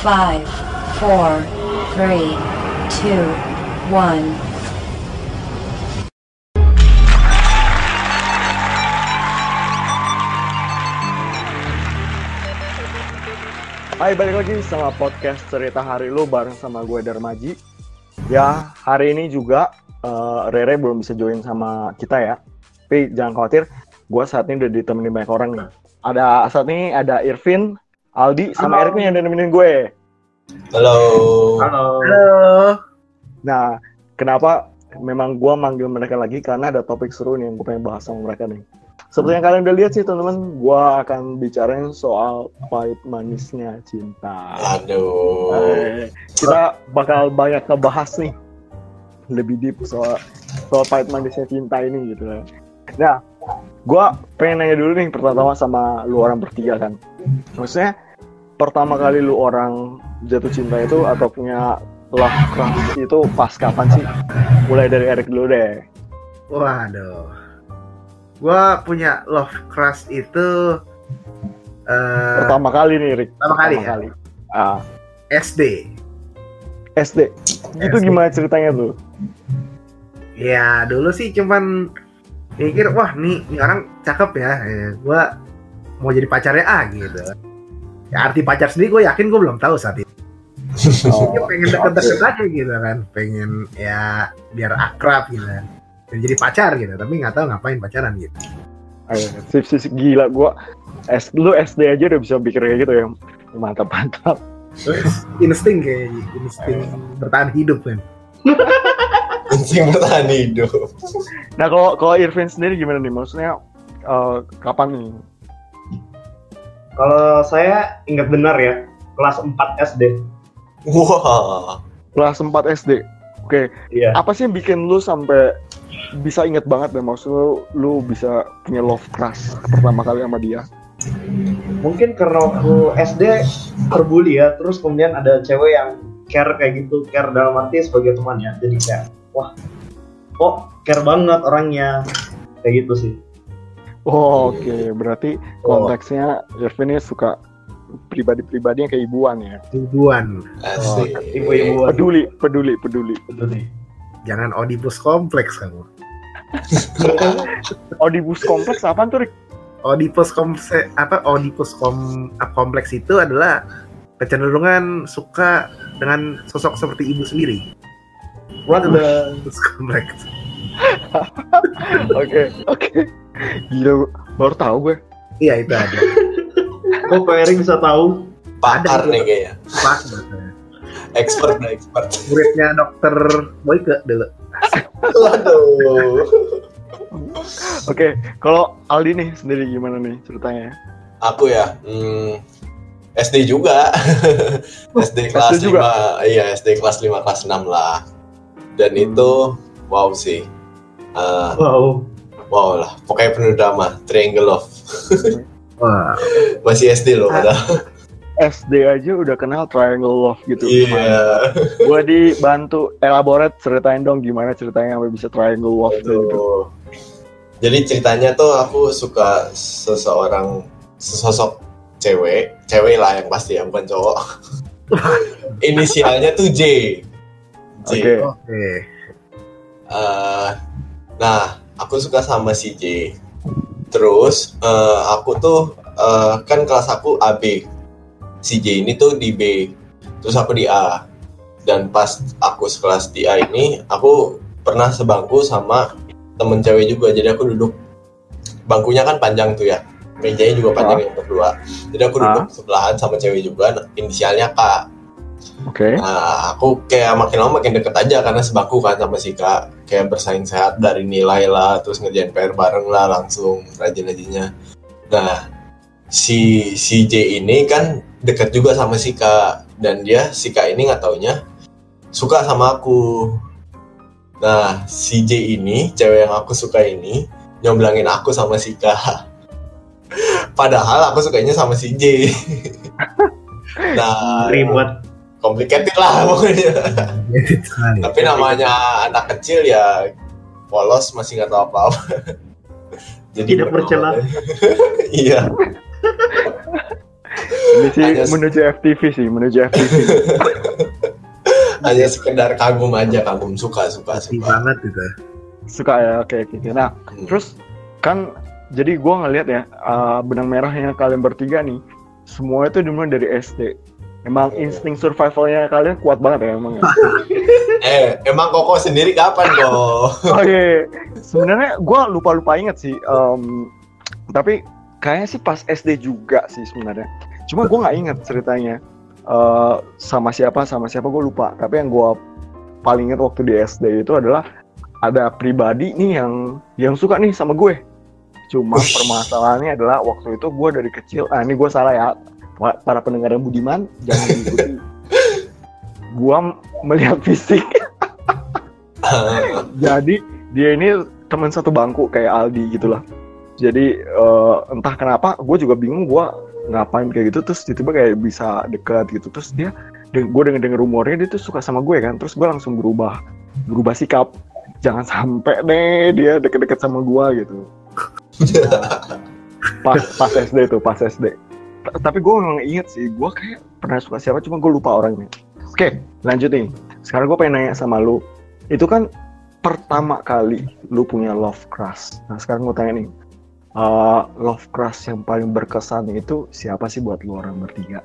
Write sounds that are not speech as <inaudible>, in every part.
Five, four, three, two, one. Hai, balik lagi sama podcast Cerita Hari Lu bareng sama gue Darmaji. Ya, hari ini juga uh, Rere belum bisa join sama kita ya. Tapi jangan khawatir, gue saat ini udah ditemenin banyak orang nih. Ada saat ini ada Irvin, Aldi, sama Erik nih yang udah nemenin gue. Halo. Halo. Nah, kenapa memang gue manggil mereka lagi karena ada topik seru nih yang gue pengen bahas sama mereka nih. Seperti yang kalian udah lihat sih teman-teman, gue akan bicarain soal pahit manisnya cinta. Aduh. Eh, kita bakal banyak ngebahas nih lebih deep soal soal pahit manisnya cinta ini gitu. Nah, gue pengen nanya dulu nih pertama sama lu orang bertiga kan. Maksudnya pertama kali lu orang jatuh cinta itu atau punya love crush itu pas kapan sih? Mulai dari Erik dulu deh. Waduh. Gua punya love crush itu eh Pertama kali nih, Erik. Pertama kali ya? Ah, SD. SD. Itu SD. gimana ceritanya tuh? Ya dulu sih cuman mikir wah nih, nih orang cakep ya. Eh, gua mau jadi pacarnya ah gitu. Ya arti pacar sendiri gue yakin gue belum tahu saat itu. <laughs> Oh, Dia pengen deket-deket aja gitu kan. Pengen ya biar akrab gitu kan. Dan jadi pacar gitu, tapi nggak tahu ngapain pacaran gitu. Sip, sip, gila gua S, lu SD aja udah bisa pikir kayak gitu ya mantap mantap insting kayaknya, insting bertahan hidup kan. <laughs> Penting bertahan hidup. nah kalau kalau Irvin sendiri gimana nih maksudnya eh, kapan nih Kalau saya ingat benar ya, kelas 4 SD. Wah. kelas 4 SD oke Iya. apa sih yang bikin lu sampai bisa inget banget deh maksud lu lu bisa punya love crush pertama kali sama dia Mungkin karena waktu SD terbully ya, terus kemudian ada cewek yang care kayak gitu, care dalam arti sebagai teman ya. Jadi kayak, wah, kok care banget orangnya. Kayak gitu sih. Oh, oke berarti konteksnya Irvin ini suka pribadi-pribadi yang keibuan ya Tujuan. Asik. Ibu-ibu peduli peduli peduli Betul nih. Jangan Oedipus kompleks kamu. <laughs> Oedipus kompleks apaan tuh Rik? Oedipus kompleks apa Oedipus kom, kompleks itu adalah kecenderungan suka dengan sosok seperti ibu sendiri. What the... Oedipus kompleks. <laughs> oke oke gila baru tahu gue Iya itu ada. <laughs> Kok Pak Eri bisa tahu? Pakar nih kayaknya. Pas <laughs> Expert dah expert. muridnya dokter Boyke dulu. Waduh. oke kalau Aldi nih sendiri gimana nih ceritanya Aku ya. Hmm, SD juga. <laughs> SD kelas SD juga? 5. Iya, SD kelas 5 kelas 6 lah. Dan itu wow sih. Eh, Wow. Wow lah. Pokoknya penuh drama. Triangle Love. <laughs> Wah, Masih SD loh padahal. SD aja udah kenal triangle love gitu Iya. gue dibantu elaborate ceritain dong gimana ceritanya sampai bisa triangle love gitu. Aduh. Jadi ceritanya tuh aku suka seseorang sesosok cewek, cewek lah yang pasti ya bukan cowok. <laughs> Inisialnya tuh J. J. Oke. oke. Eh, nah, aku suka sama si J. Terus eh, aku tuh eh, kan kelas aku AB. Si J ini tuh di B. Terus aku di A. Dan pas aku sekelas di A ini, aku pernah sebangku sama temen cewek juga. Jadi aku duduk bangkunya kan panjang tuh ya. Mejanya juga panjang yang berdua. Jadi aku duduk sebelahan sama cewek juga. Inisialnya K. Oke. Nah, aku kayak makin lama makin deket aja karena sebangku kan sama si Kak. Kayak bersaing sehat dari nilai lah, terus ngerjain PR bareng lah langsung rajin-rajinnya. Nah, si si J ini kan deket juga sama si Kak dan dia si Kak ini nggak taunya suka sama aku. Nah, si J ini, cewek yang aku suka ini, nyomblangin aku sama si Kak. <laughs> Padahal aku sukanya sama si J. <laughs> nah, Ribet. Complicated lah <laughs> pokoknya. Tapi namanya anak kecil ya polos masih nggak tahu apa-apa. <laughs> Jadi Tidak bercela. <laughs> iya. Ini sih Hanya- menuju FTV sih, menuju FTV. hanya sekedar kagum aja kagum suka suka suka banget gitu. Suka ya, oke oke. oke. Nah, Hmm. terus kan jadi gua ngeliat ya uh, benang merahnya kalian bertiga nih, semua itu dimulai dari SD. Emang Iya. insting survivalnya kalian kuat banget ya emang. ya? <laughs> eh emang koko sendiri kapan kok <laughs> Oh iya, iya. sebenarnya gue lupa lupa inget sih. em, tapi kayaknya sih pas SD juga sih sebenarnya. Cuma gue nggak inget ceritanya Eh, sama siapa sama siapa gue lupa. Tapi yang gue paling inget waktu di SD itu adalah ada pribadi nih yang yang suka nih sama gue. Cuma permasalahannya adalah waktu itu gue dari kecil. Ah ini gue salah ya. Pa- Para pendengar yang budiman jangan diikuti. gue melihat fisik. <laughs> Jadi dia ini teman satu bangku kayak Aldi gitu lah jadi eh, entah kenapa gue juga bingung gue ngapain kayak gitu. Terus tiba-tiba kayak bisa dekat gitu. Terus dia gue denger denger rumornya dia tuh suka sama gue kan. Terus gue langsung berubah berubah sikap. Jangan sampai deh dia deket-deket sama gue gitu. Nah, <laughs> pas pas SD tuh pas SD tapi gue nggak inget sih gue kayak pernah suka siapa cuma gue lupa orangnya oke lanjut nih sekarang gue pengen nanya sama lu itu kan pertama kali lu punya love crush. Nah sekarang gue tanya nih, uh, love crush yang paling berkesan itu siapa sih buat lu orang bertiga?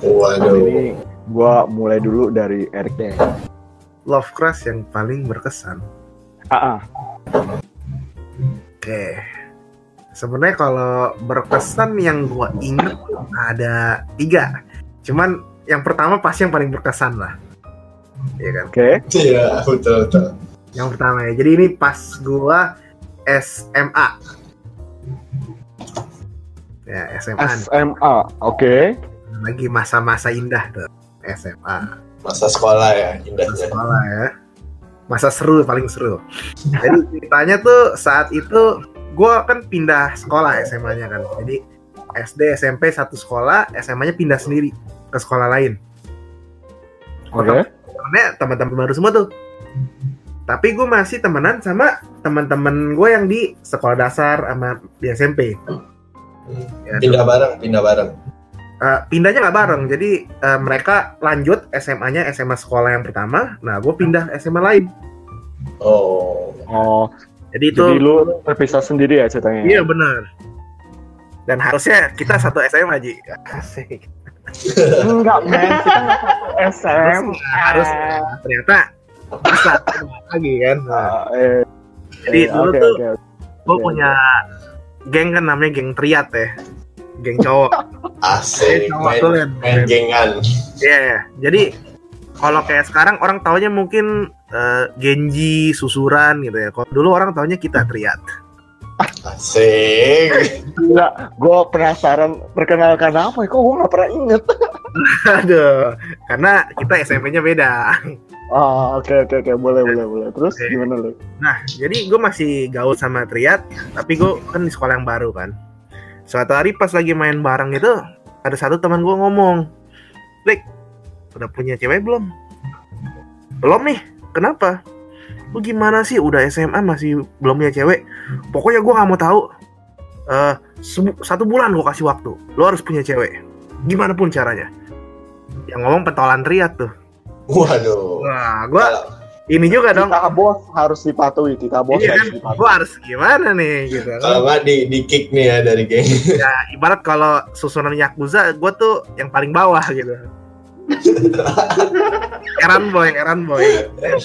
Kali waduh ini gue mulai dulu dari Eric deh. Love crush yang paling berkesan. Ah, ah. Oke. Sebenarnya kalau berkesan yang gua inget ada tiga. Cuman yang pertama pasti yang paling berkesan lah. Iya kan? oke. iya betul betul Yang pertama ya. Jadi ini pas gua SMA. Ya, SMA. SMA, oke. lagi masa-masa indah tuh SMA. masa sekolah ya Masa indahnya sekolah ya. Masa seru paling seru. Jadi ceritanya tuh saat itu gua kan pindah sekolah SMA-nya kan. Jadi SD, SMP satu sekolah, SMA-nya pindah sendiri ke sekolah lain. Oke. temennya teman-teman baru semua tuh. Tapi gue masih temenan sama teman-teman gue yang di sekolah dasar sama di SMP Ya, pindah bareng pindah bareng. Eh, pindahnya nggak bareng. Jadi eh, mereka lanjut SMA-nya SMA sekolah yang pertama. Nah gue pindah SMA lain. Oh. Oh, jadi itu jadi lu terpisah sendiri ya ceritanya? iya benar dan harusnya kita satu SMA aja asik Enggak, men. Kita satu SMA. harus ternyata bisa lagi kan Nah, Ah, eh, jadi eh, dulu oke, tuh oke. gue punya geng kan namanya geng triat ya geng cowok asik Cowok main, tuh, main gengan Iya, iya. jadi kalau kayak sekarang orang taunya mungkin eh, Genji susuran gitu ya. Kalau dulu orang taunya kita triat. asik Enggak, gue penasaran perkenalkan apa ya? Kok gue nggak pernah inget? <laughs> Aduh, karena kita SMP-nya beda. Ah, oke oke oke, boleh boleh boleh. Terus Oke. gimana lu? Nah, jadi gue masih gaul sama triat, tapi gue kan di sekolah yang baru kan. Suatu hari pas lagi main bareng itu, ada satu teman gue ngomong, Rick, udah punya cewek belum? Belum nih, kenapa? Lu gimana sih udah SMA masih belum punya cewek? Pokoknya gue nggak mau tahu. Eh, sebu- satu bulan gue kasih waktu. Lo harus punya cewek. Gimana pun caranya. Yang ngomong pentolan triat tuh. waduh Wah, gue ini juga dong. Kita bos harus dipatuhi, kita bos Iya kan? harus dipatuhi. Gue harus gimana nih gitu. kan? kalau nggak di di kick nih ya dari geng ya ibarat kalau susunan Yakuza gue tuh yang paling bawah gitu <laughs> Eran boy Eran boy.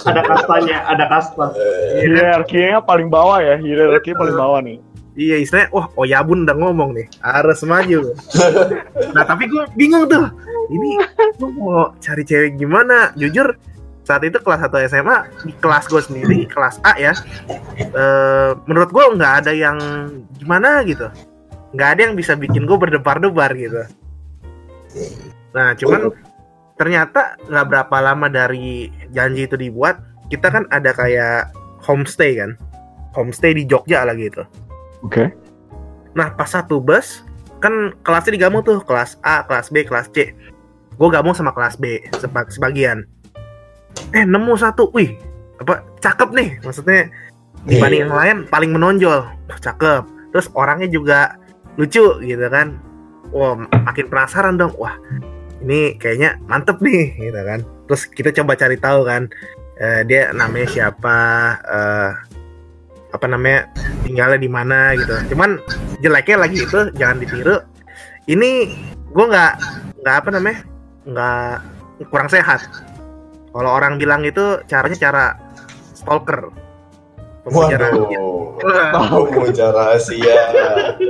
Ada kastanya ada kasta Hierarkinya paling bawah ya, hierarki paling bawah nih. iya istilahnya wah Oyabun udah ngomong nih. Harus maju. <laughs> Nah tapi gue bingung tuh. Ini gue mau cari cewek gimana? Jujur saat itu kelas 1 SMA di kelas gue sendiri kelas A ya eh, menurut gue nggak ada yang gimana gitu. Nggak ada yang bisa bikin gue berdebar-debar gitu. Nah cuman ternyata nggak berapa lama dari janji itu dibuat kita kan ada kayak homestay kan? Homestay di Jogja lagi itu Oke. nah pas satu bus kan kelasnya digabung tuh kelas A kelas B kelas C. Gue gabung sama kelas B seba- sebagian. Eh nemu satu wih apa cakep nih. Maksudnya dibanding yang lain paling menonjol. Wah, cakep. Terus orangnya juga lucu gitu kan. Wah makin penasaran dong. Wah ini kayaknya mantep nih gitu kan. Terus kita coba cari tahu kan eh, dia namanya siapa eh, apa namanya tinggalnya di mana gitu. Cuman jeleknya lagi itu jangan ditiru. Ini gue nggak nggak apa namanya nggak kurang sehat. Kalau orang bilang itu caranya cara stalker. Pembicaraan. Waduh, pengujar rahasia.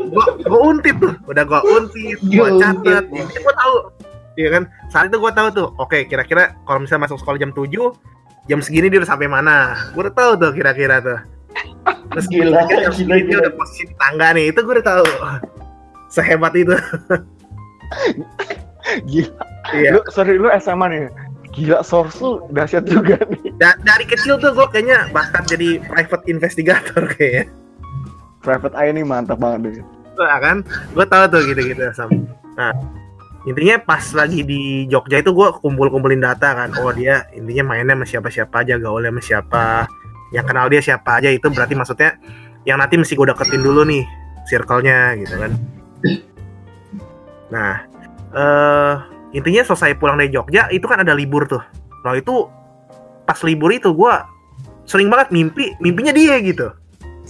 gua gua untit tuh udah gua untit gua Gua catat gua tahu Iya kan? Saat itu gua tahu tuh oke kira-kira kalau misalnya masuk sekolah jam 7 jam segini dia udah sampai mana? Gua udah tahu tuh kira-kira tuh. Terus Gila, kira-kira jam gila, segini dia udah posisi di tangga nih itu gua udah tahu. Sehebat itu. Gila. iya. Lu, sorry lu SMA nih. Gila source lu dahsyat juga nih. Da- dari kecil tuh gua kayaknya bahkan jadi private investigator kayaknya. Private Eye ini mantap banget deh. Nah, kan? Gue tahu tuh gitu-gitu nah intinya pas lagi di Jogja itu gue kumpul-kumpulin data kan. Oh dia intinya mainnya sama siapa-siapa aja gaulnya sama siapa. Yang kenal dia siapa aja itu berarti maksudnya yang nanti mesti gue deketin dulu nih circle-nya gitu kan. Nah eh intinya selesai pulang dari Jogja itu kan ada libur tuh. Nah itu pas libur itu gue sering banget mimpi mimpinya dia gitu.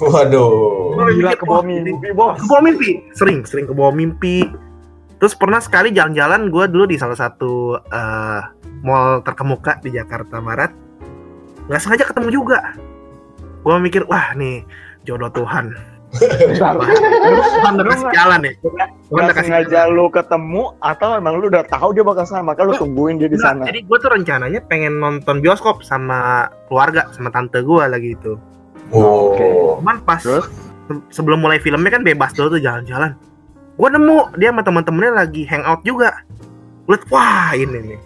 Waduh. Gua Gila ke bawah mimpi, bos. ke bawah mimpi. Sering sering ke bawah mimpi terus pernah sekali jalan-jalan gue dulu di salah satu eh, mall terkemuka di Jakarta Barat. Nggak sengaja ketemu juga. Gue mikir wah nih jodoh Tuhan. Tuhan udah kasih jalan nih udah Nggak kasih sengaja lu ketemu atau emang lu udah tahu dia bakal sana, maka lu tungguin dia di sana. jadi gue tuh rencananya pengen nonton bioskop sama keluarga sama tante gue lagi itu. Oh. cuman pas Terus? se- sebelum mulai filmnya kan bebas dulu tuh jalan-jalan gue nemu dia sama teman-temannya lagi hangout juga. Lihat wah ini nih.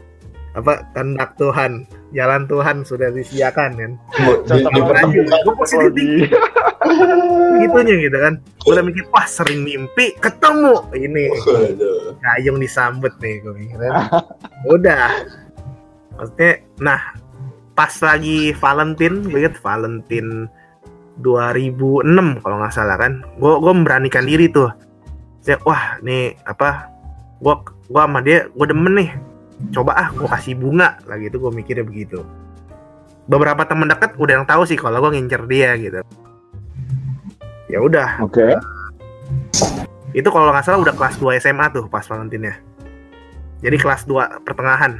Apa kehendak Tuhan jalan Tuhan sudah disediakan kan? Gue positif gitunya gitu kan. Gue udah mikir wah sering mimpi ketemu ini. Gayung disambut nih gue mikir udah. Maksudnya nah pas lagi Valentine gue inget Valentine 2006 kalau nggak salah kan. Gue gue memberanikan diri tuh saya wah nih apa gue gue sama dia gue demen nih. Coba ah gue kasih bunga. Lagi itu gue mikirnya begitu. Beberapa teman dekat udah yang tahu sih kalau gue ngincer dia gitu. Ya udah. Oke. itu kalau nggak salah udah kelas 2 SMA tuh pas Valentine jadi kelas 2 pertengahan.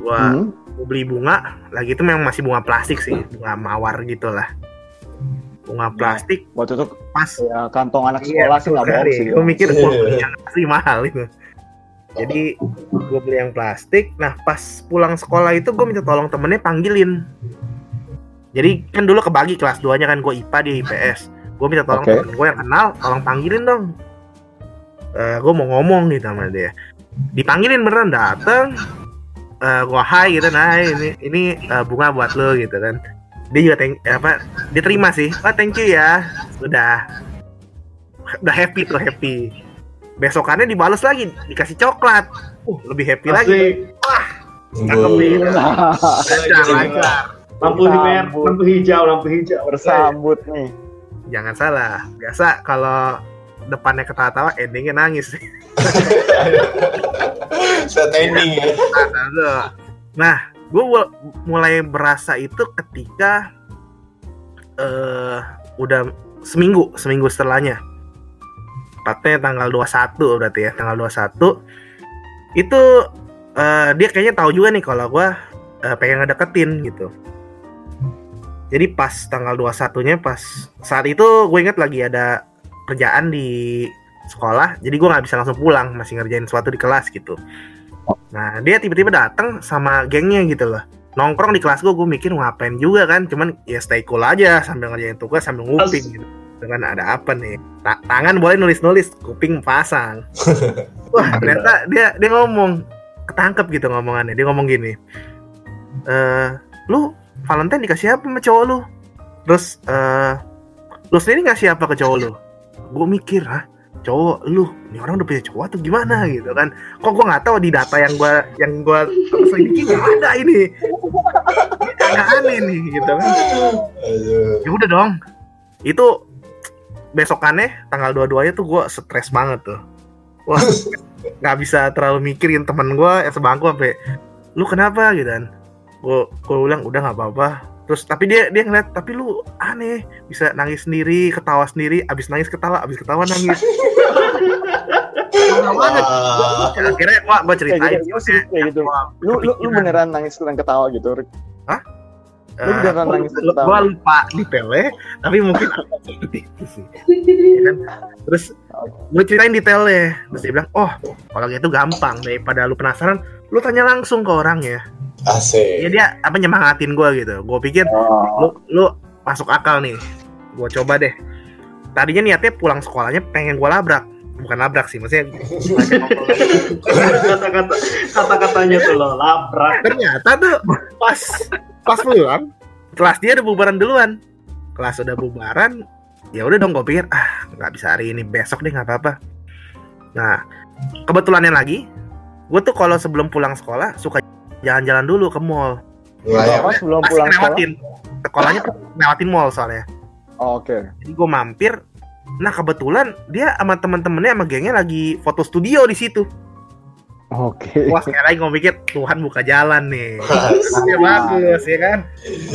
Gua Hmm. gua beli bunga lagi itu memang masih bunga plastik sih bunga mawar gitu lah bunga plastik Waktu itu pas. ya kantong anak Iya, sekolah sih nggak bohong sih. gue mikir gua beli yang asli mahal itu. Jadi gue beli yang plastik. Nah pas pulang sekolah itu gue minta tolong temennya panggilin. Jadi kan dulu kebagi kelas 2 nya kan gue IPA dia IPS gue minta tolong Oke. temen gue yang kenal tolong panggilin dong. Gue mau ngomong gitu sama dia. Dipanggilin beneran dateng. Eh gue hai gitu nah ini ini eh, bunga buat lo gitu kan dia juga thank, eh, apa dia terima sih. Oh thank you ya. Udah. Udah happy tuh happy. Besokannya dibales lagi dikasih coklat. Uh lebih happy lagi. Asli. Cakep nih. Lampu merah, lampu hijau, lampu hijau. Bersambut nih. jangan salah. Biasa kalau depannya ketawa-tawa endingnya nangis. <laughs> <laughs> Set ending ya. Nah, tuh. nah gue mulai berasa itu ketika eh udah seminggu seminggu setelahnya. Tepatnya tanggal 21 berarti ya tanggal 21 itu eh, dia kayaknya tahu juga nih kalau gue eh, pengen ngedeketin gitu. Jadi pas tanggal 21 nya pas saat itu gue inget lagi ada kerjaan di sekolah. Jadi gue nggak bisa langsung pulang masih ngerjain sesuatu di kelas gitu nah dia tiba-tiba datang sama gengnya gitu loh. Nongkrong di kelas gue gue mikir ngapain juga kan cuman ya stay cool aja sambil ngerjain tugas sambil nguping gitu dengan ada apa nih? Ta- tangan boleh nulis-nulis kuping pasang. <laughs> Wah ternyata dia dia ngomong ketangkep gitu ngomongannya. Dia ngomong gini eh lu Valentine dikasih apa sama cowok lu? Terus eh lu sendiri ngasih apa ke cowok lu? Gue mikir ah cowok lu ini orang udah punya cowok atau gimana? Gitu kan. Kok gue nggak tahu di data yang gue yang gue selidiki nggak ada ini. Agak aneh nih gitu kan. Ya udah dong. Itu besokannya tanggal 22 nya tuh gue stres banget tuh. Wah <laughs> nggak bisa terlalu mikirin temen gue yang sebangku sampai lu kenapa? Gitu kan. Gue gue bilang udah nggak apa-apa terus tapi dia dia ngeliat tapi lu aneh bisa nangis sendiri ketawa sendiri abis nangis ketawa abis ketawa nangis. Ya, akhirnya gua gua Kayak ceritain gitu, sih, kayak gitu. Lu, lu, lu beneran nangis dan ketawa gitu, Rick? lu Eh, beneran nangis dan gua- ketawa? gua lupa detailnya tapi mungkin seperti itu sih Ya kan? terus gue ceritain detailnya terus dia bilang oh kalau gitu gampang daripada lu penasaran lu tanya langsung ke orangnya ya Asik. dia apa nyemangatin gue gitu. Gue pikir Oh, lu lu masuk akal nih. Gue coba deh. Tadinya niatnya pulang sekolahnya pengen gue labrak. Bukan labrak sih maksudnya <laughs> kata-kata kata-katanya tuh lo labrak. Ternyata tuh pas pas pulang kelas dia udah bubaran duluan. Kelas udah bubaran ya udah dong gue pikir ah nggak bisa hari ini besok deh nggak apa-apa. Nah kebetulannya lagi gue tuh kalau sebelum pulang sekolah suka jalan-jalan dulu ke mall. Apa sebelum pasti pulang sekolah? ngelewatin. Sekolahnya tuh ngelewatin mall soalnya. Oh, Oke. jadi gue mampir. Nah kebetulan dia sama temen-temennya sama gengnya lagi foto studio di situ. Oke. wah sekali lagi gue pikir Tuhan buka jalan nih. <laughs> Ya bagus ya kan?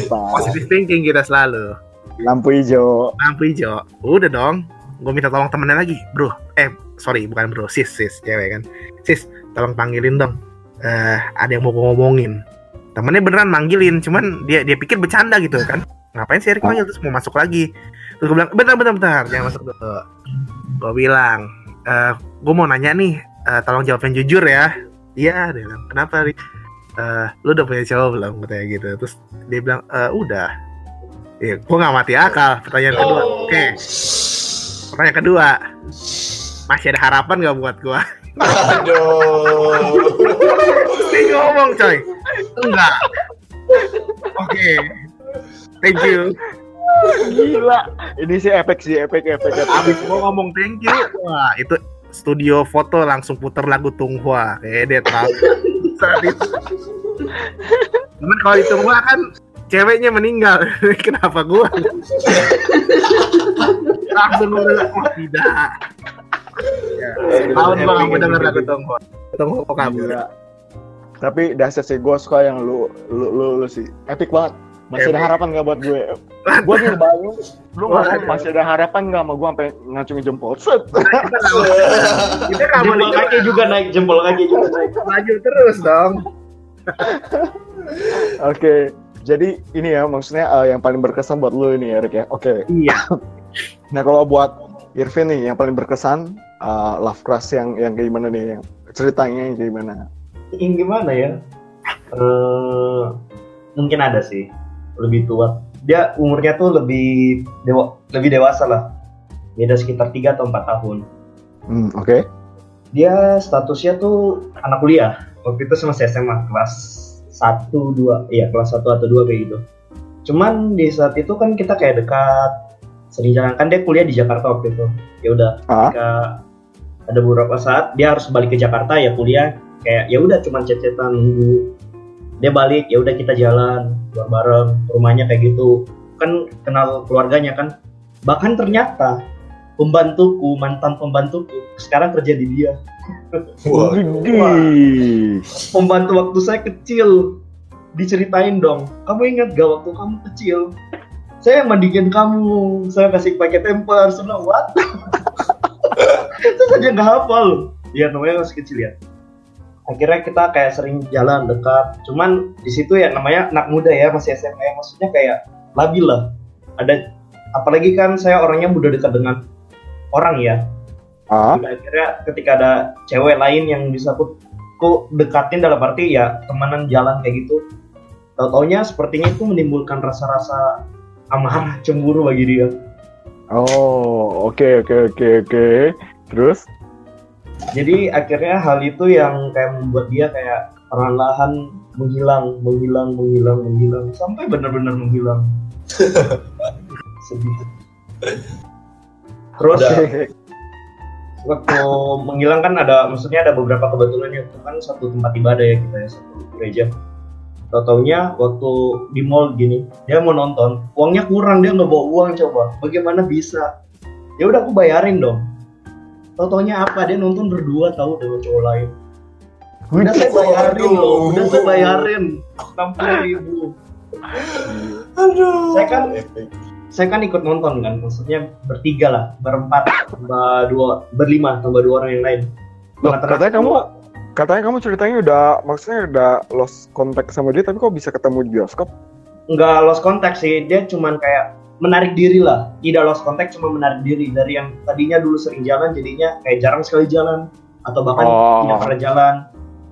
Pas. positive thinking kita selalu. Lampu hijau. lampu hijau. Udah dong. Gue minta tolong temennya lagi. Bro eh sorry bukan bro sis sis cewek kan. Sis tolong panggilin dong eh ada yang mau ngomongin temennya beneran manggilin cuman dia dia pikir bercanda gitu kan. Ngapain sih Erik manggil? Terus mau masuk lagi. Terus gue bilang bentar bentar bentar jangan masuk dulu. Gue bilang eh gue mau nanya nih eh, tolong jawab yang jujur ya. Iya dia bilang kenapa Rik Eh, lu udah punya cowok belum? katanya gitu. Terus dia bilang "Eh, udah. Iya, gue gak mati akal. Pertanyaan kedua, oke. Pertanyaan kedua, masih ada harapan gak buat gue? Aduh. Dia ngomong coy, enggak. Oke, thank you. Gila. Ini sih efek sih, efek efek. Abis gue ngomong thank you, wah itu studio foto langsung puter lagu Tunghua. Kayak dia terlalu saat itu. Cuman kalau di Tunghua kan ceweknya meninggal, <laughs> kenapa gua? langsung gue bilang, oh tidak. Ya, tahun gua gak mau denger lagu Tunghua. Tunghua kok kabur. Tapi dasar sih gue suka yang lu lu lu, lu sih epic banget. Masih ada Epic. harapan gak buat gue? Gue nih bayang, lu ngomong ada. masih ada harapan gak sama gue sampai ngacungin jempol. Set. Kita jempol kaki juga naik jempol kaki juga naik maju terus dong. <laughs> Oke. Jadi ini ya maksudnya eh, yang paling berkesan buat lu ini Erik ya. Oke. Iya. <laughs> Nah kalau buat Irvin nih yang paling berkesan eh, Love Crush yang yang kayak gimana nih yang ceritanya yang kayak gimana? Yang gimana ya? Eh, mungkin ada sih. Lebih tua. Dia umurnya tuh lebih dewa lebih dewasa lah. Beda sekitar 3 atau 4 tahun. Hmm, oke. dia statusnya tuh anak kuliah. Waktu itu masih SMA kelas 1 2 iya kelas 1 atau 2 kayak gitu. Cuman di saat itu kan kita kayak dekat sering jalan. Kan dia kuliah di Jakarta waktu itu. Ya udah Ah. ada beberapa saat dia harus balik ke Jakarta ya kuliah kayak ya udah cuman cecetan nunggu. Dia balik ya udah kita jalan keluar bareng rumahnya kayak gitu. Kan kenal keluarganya kan. Bahkan ternyata pembantuku mantan pembantuku sekarang kerja di dia. Wah. Pembantu waktu saya kecil. Diceritain dong kamu ingat gak waktu kamu kecil? Saya mandiin kamu saya kasih pakai temper semua what? <laughs> Itu saja nggak hafal. Ya namanya masih kecil ya akhirnya kita kayak sering jalan dekat cuman di situ ya namanya anak muda ya masih SMA ya, maksudnya kayak labil lah ada apalagi kan saya orangnya mudah dekat dengan orang ya. Hingga akhirnya ketika ada cewek lain yang bisa aku ku dekatin dalam arti ya temanan jalan kayak gitu tau taunya sepertinya itu menimbulkan rasa-rasa amarah cemburu bagi dia Oh, oke oke oke oke. Terus? Jadi akhirnya hal itu yang kayak membuat dia kayak perlahan menghilang menghilang menghilang menghilang. Sampai benar-benar menghilang. <laughs> Sedih. Terus waktu menghilang kan ada maksudnya ada beberapa kebetulannya itu kan satu tempat ibadah ya kita ya satu gereja. Tau taunya waktu di mall gini dia mau nonton uangnya kurang dia nggak bawa uang coba. Bagaimana bisa? Ya udah aku bayarin dong Tau-taunya apa dia nonton berdua tahu dengan cowok lain. Udah saya bayarin loh, udah saya bayarin enam puluh ribu. Aduh. Saya kan-. Saya kan ikut nonton kan, maksudnya bertiga lah, berempat, tambah dua, berlima, tambah dua orang yang lain. Loh, katanya kamu katanya kamu ceritanya udah maksudnya udah lost contact sama dia tapi kok bisa ketemu di bioskop? nggak lost contact sih, dia cuman kayak menarik diri lah. Tidak lost contact, cuma menarik diri dari yang tadinya dulu sering jalan, jadinya kayak jarang sekali jalan, atau bahkan Oh. tidak pernah jalan,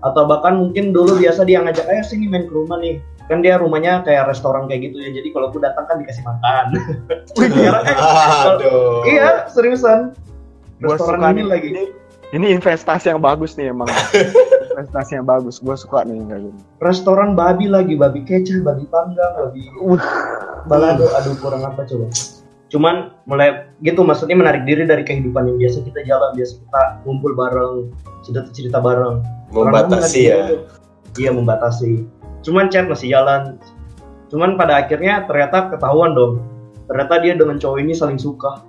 atau bahkan mungkin dulu biasa dia ngajak, ayo sini main ke rumah nih. Kan dia rumahnya kayak restoran kayak gitu ya, jadi kalau aku datang kan dikasih makan. <laughs> Sekarang eh, Aduh. iya seriusan. Restoran ini lagi. Ini, ini investasi yang bagus nih emang. <laughs> investasi yang bagus. Gue suka nih kayak gini. Restoran babi lagi, babi kecil, babi panggang, babi Uh. balado, aduh kurang apa coba. Cuman mulai gitu maksudnya menarik diri dari kehidupan yang biasa kita jalan, biasa kita ngumpul bareng, cerita-cerita bareng. Orang Membatasi ya. gitu. Iya membatasi. Cuman chat masih jalan. Cuman pada akhirnya ternyata ketahuan dong. Ternyata dia dengan cowok ini saling suka.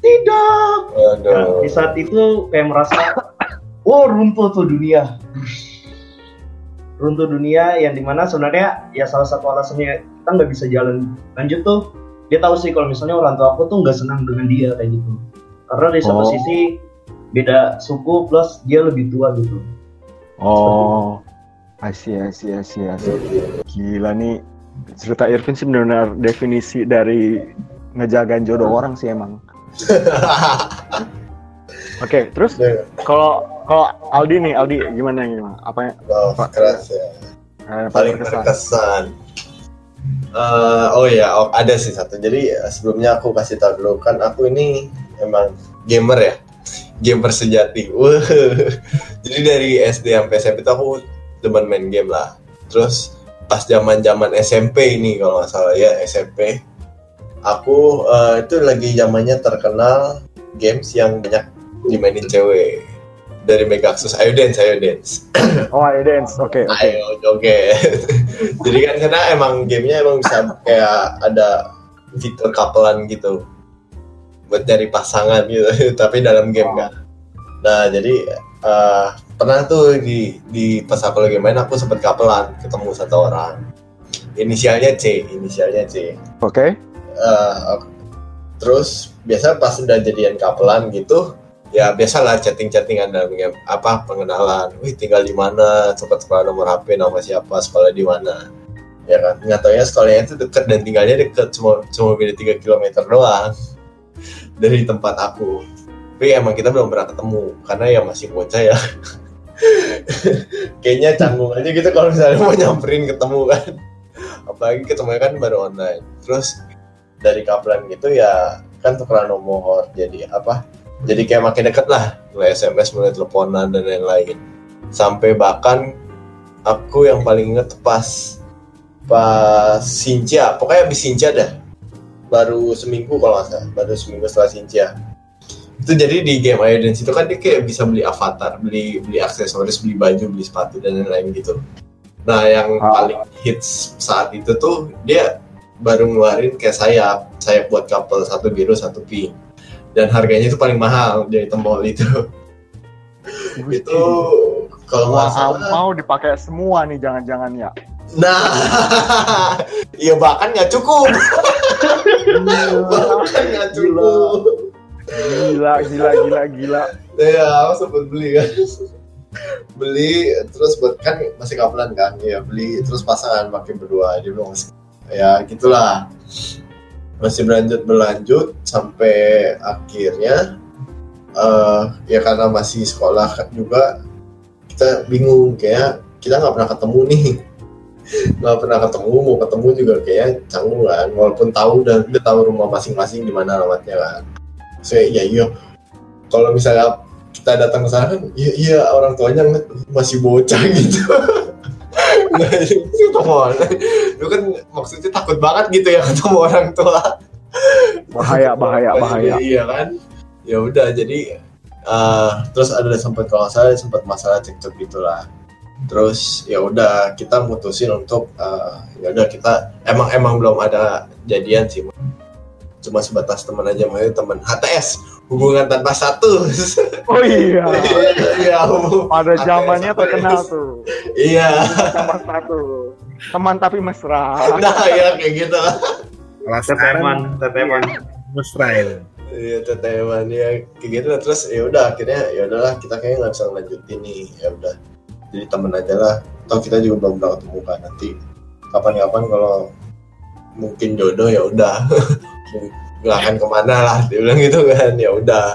Tidak. Nah, Aduh. di saat itu kayak merasa, <coughs> oh runtuh tuh dunia. Runtuh dunia yang di mana sebenarnya ya salah satu alasannya kita nggak bisa jalan lanjut tuh dia tahu sih kalau misalnya orang tua aku tuh nggak senang dengan dia kayak gitu karena di satu Oh. sisi beda suku plus dia lebih tua gitu Oh. I see, I see. Gila nih cerita Irvin sih benar-benar definisi dari ngejagain jodoh orang sih emang. <laughs> Oke, terus kalau kalau Aldi nih, Aldi gimana gimana? Apa yang Oh, Pak. keras ya. eh, paling berkesan? berkesan. Eh, oh ya, oh, ada sih satu. Jadi eh, sebelumnya aku kasih tahu dulu kan aku ini emang gamer ya, gamer sejati. <laughs> Wah. Jadi dari SD sampai SMP itu aku demen main game lah. Terus pas zaman zaman SMP ini kalau nggak salah ya SMP, aku eh, itu lagi zamannya terkenal games yang banyak dimainin cewek dari Megaxus. Ayo dance, ayo dance. <coughs> Oh, I dance. Oke, oke. Ayo joget. <laughs> Jadi kan karena emang gamenya emang bisa kayak ada fitur couple gitu buat cari pasangan gitu, <laughs> tapi dalam game kan. Nah jadi eh, pernah tuh di di pas aku lagi main aku sempet kapelan ketemu satu orang. Inisialnya C, inisialnya C. Oke. Eh, terus biasa pas udah jadian kapelan gitu ya biasalah chatting-chattingan dalam game apa pengenalan. Wih tinggal di mana? Cepat sekolah nomor HP nama siapa sekolah di mana? Ya kan? Nggak taunya sekolahnya itu deket dan tinggalnya deket. Cuma cuma beda 3 km doang <laughs> dari tempat aku. Tapi emang kita belum pernah ketemu karena ya masih bocah ya. <laughs> Kayaknya canggung aja gitu kalau misalnya mau nyamperin ketemu kan. Apalagi ketemunya kan baru online. Terus dari kapelan gitu ya kan tukeran nomor jadi apa jadi kayak makin deket lah mulai SMS mulai teleponan dan lain-lain. Sampai bahkan aku yang paling inget pas pas Sinja pokoknya habis Sinja dah. Baru seminggu kalau nggak salah. Baru seminggu setelah Sinja itu jadi di game Ayo Dance itu kan dia kayak bisa beli avatar beli beli aksesoris beli baju beli sepatu dan lain-lain gitu. Nah yang Ah. paling hits saat itu tuh dia baru ngeluarin kayak sayap. Sayap buat couple satu biru satu pink dan harganya itu paling mahal dari tembol itu. Itu kalau nggak Mau, salah mau dipakai semua nih jangan-jangan ya. nah <laughs> iya bahkan nggak cukup. <laughs> Bahkan nggak cukup. Gila, gila, gila, gila. ya aku sempet beli kan. Beli terus buat kan masih kapelan kan. Ya beli terus pasangan pakai berdua. Dia bilang ya gitulah masih berlanjut berlanjut sampai akhirnya eh ya karena masih sekolah juga kita bingung kayak kita nggak pernah ketemu nih. <laughs> Nggak pernah ketemu mau ketemu juga kayak canggung kan. Walaupun tahu dan udah tahu rumah masing-masing di mana alamatnya kan. Saya ya iya. Kalau misalnya kita datang ke sana kan iya, iya orang tuanya masih bocah <laughs> gitu. itu ketemu orang lu kan maksudnya takut banget gitu ya ketemu orang tua. Bahaya, bahaya, bahaya. iya kan? Ya udah jadi eh, terus ada sempat kalau salah sempat masalah cekcok gitulah. Terus ya udah kita mutusin untuk eh, ya udah kita emang emang belum ada jadian sih cuma sebatas teman aja maksudnya teman HTS hubungan tanpa status. <laughs> Oh iya. Iya, Pada zamannya terkenal ya? tuh. Iya. Sama satu. Teman tapi mesra. Nah, ya kayak gitu sekarang Teteman, teteman. mesra itu. Iya, teteman ya kayak gitu lah. Terus ya udah akhirnya ya udahlah kita kayaknya nggak bisa ngelanjutin nih. Ya udah. Jadi temen aja lah. Atau kita juga belum pernah ketemu kan nanti kapan-kapan kalau mungkin jodoh ya udah. <laughs> Nggak akan ke mana lah dia bilang gitu kan ya udah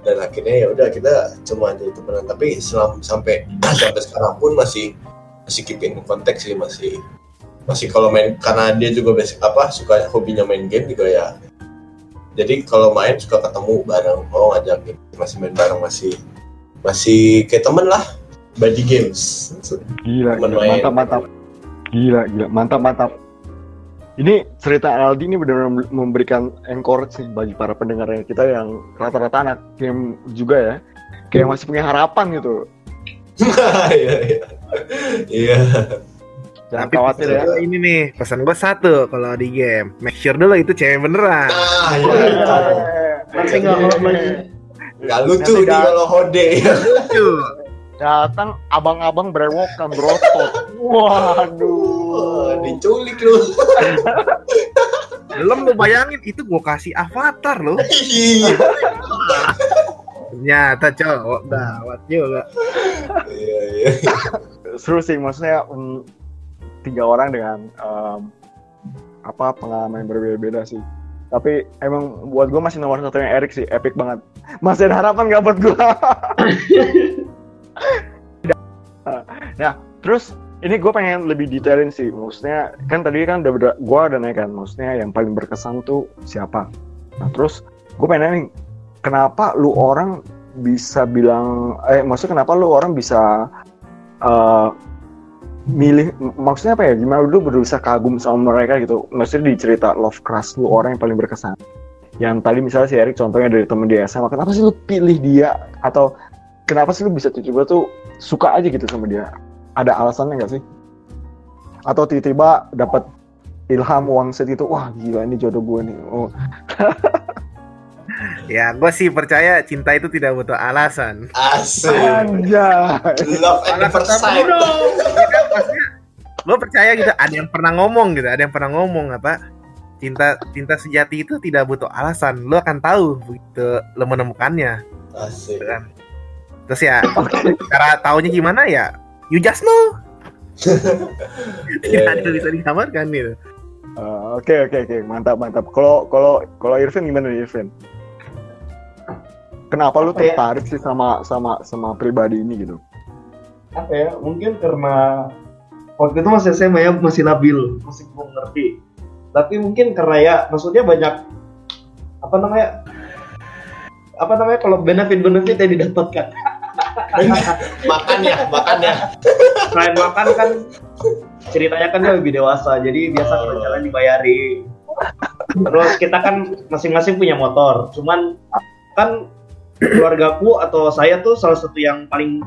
dan akhirnya ya udah kita cuma jadi temenan tapi selam, sampai sampai sekarang pun masih masih keep in konteks sih masih masih kalau main karena dia juga basic apa suka hobinya main game juga ya jadi kalau main suka ketemu bareng mau ngajakin masih main bareng masih masih kayak temen lah body games Gila, gila. main. mantap mantap. Gila, gila, mantap mantap. Ini cerita Aldi ini benar-benar memberikan encourage sih bagi para pendengarnya kita yang rata-rata anak game juga ya. Kayak masih punya harapan gitu. <laughs> iya iya iya Jangan Tapi khawatir ya. ini nih, pesan gue satu kalau di game. Make sure dulu itu cewek beneran. nah iya Nanti nggak mau nggak lucu Nanti nih kalau hode Lucu. Datang abang-abang berewokan berotot. Waduh. Diculik lu Belum lu bayangin itu gue kasih avatar loh. iya Ternyata cowok gawat juga. iya iya Seru sih maksudnya mm, tiga orang dengan em, apa pengalaman yang berbeda-beda sih. Tapi emang buat gue masih nomor satu yang Erik sih, epic banget. Masih ada harapan gak buat gue? <laughs> nah, <laughs> terus ini gue pengen lebih detailin sih. Maksudnya kan tadi kan udah gue udah nanya kan, maksudnya yang paling berkesan tuh siapa? Nah terus gue pengen nanya kenapa lu orang bisa bilang, eh maksudnya kenapa lu orang bisa eh, milih maksudnya apa ya gimana lu berusaha kagum sama mereka gitu maksudnya di cerita love crush lu orang yang paling berkesan yang tadi misalnya si Erik contohnya dari temen dia sama kenapa sih lu pilih dia atau kenapa sih lu bisa tiba-tiba tuh suka aja gitu sama dia? Ada alasannya nggak sih? Atau tiba-tiba dapat ilham uang set itu wah gila ini jodoh gue nih. Oh. <laughs> Ya gue sih percaya cinta itu tidak butuh alasan. asik. Anjay. Love at first sight. Ya lo percaya gitu ada yang pernah ngomong gitu ada yang pernah ngomong apa cinta cinta sejati itu tidak butuh alasan lo akan tahu begitu lo menemukannya. Asik. Gitu kan terus ya cara taunya gimana ya? You just know. <laughs> Tidak ada iya. bisa disamarkan gitu. Eh, oke oke oke. Mantap mantap. Kalau kalau kalau Irvin gimana nih Irvin? Kenapa lu ya? tertarik sih sama sama sama pribadi ini gitu? Apa ya? Mungkin karena waktu itu masih SMA ya masih labil masih belum ngerti. Tapi mungkin karena ya maksudnya banyak apa namanya apa namanya kalau benefit benefit yang didapatkan <laughs> <laughs> makan ya makan ya. Selain makan kan ceritanya kan dia lebih dewasa jadi biasa kalau jalan dibayari terus kita kan masing-masing punya motor cuman kan keluargaku atau saya tuh salah satu yang paling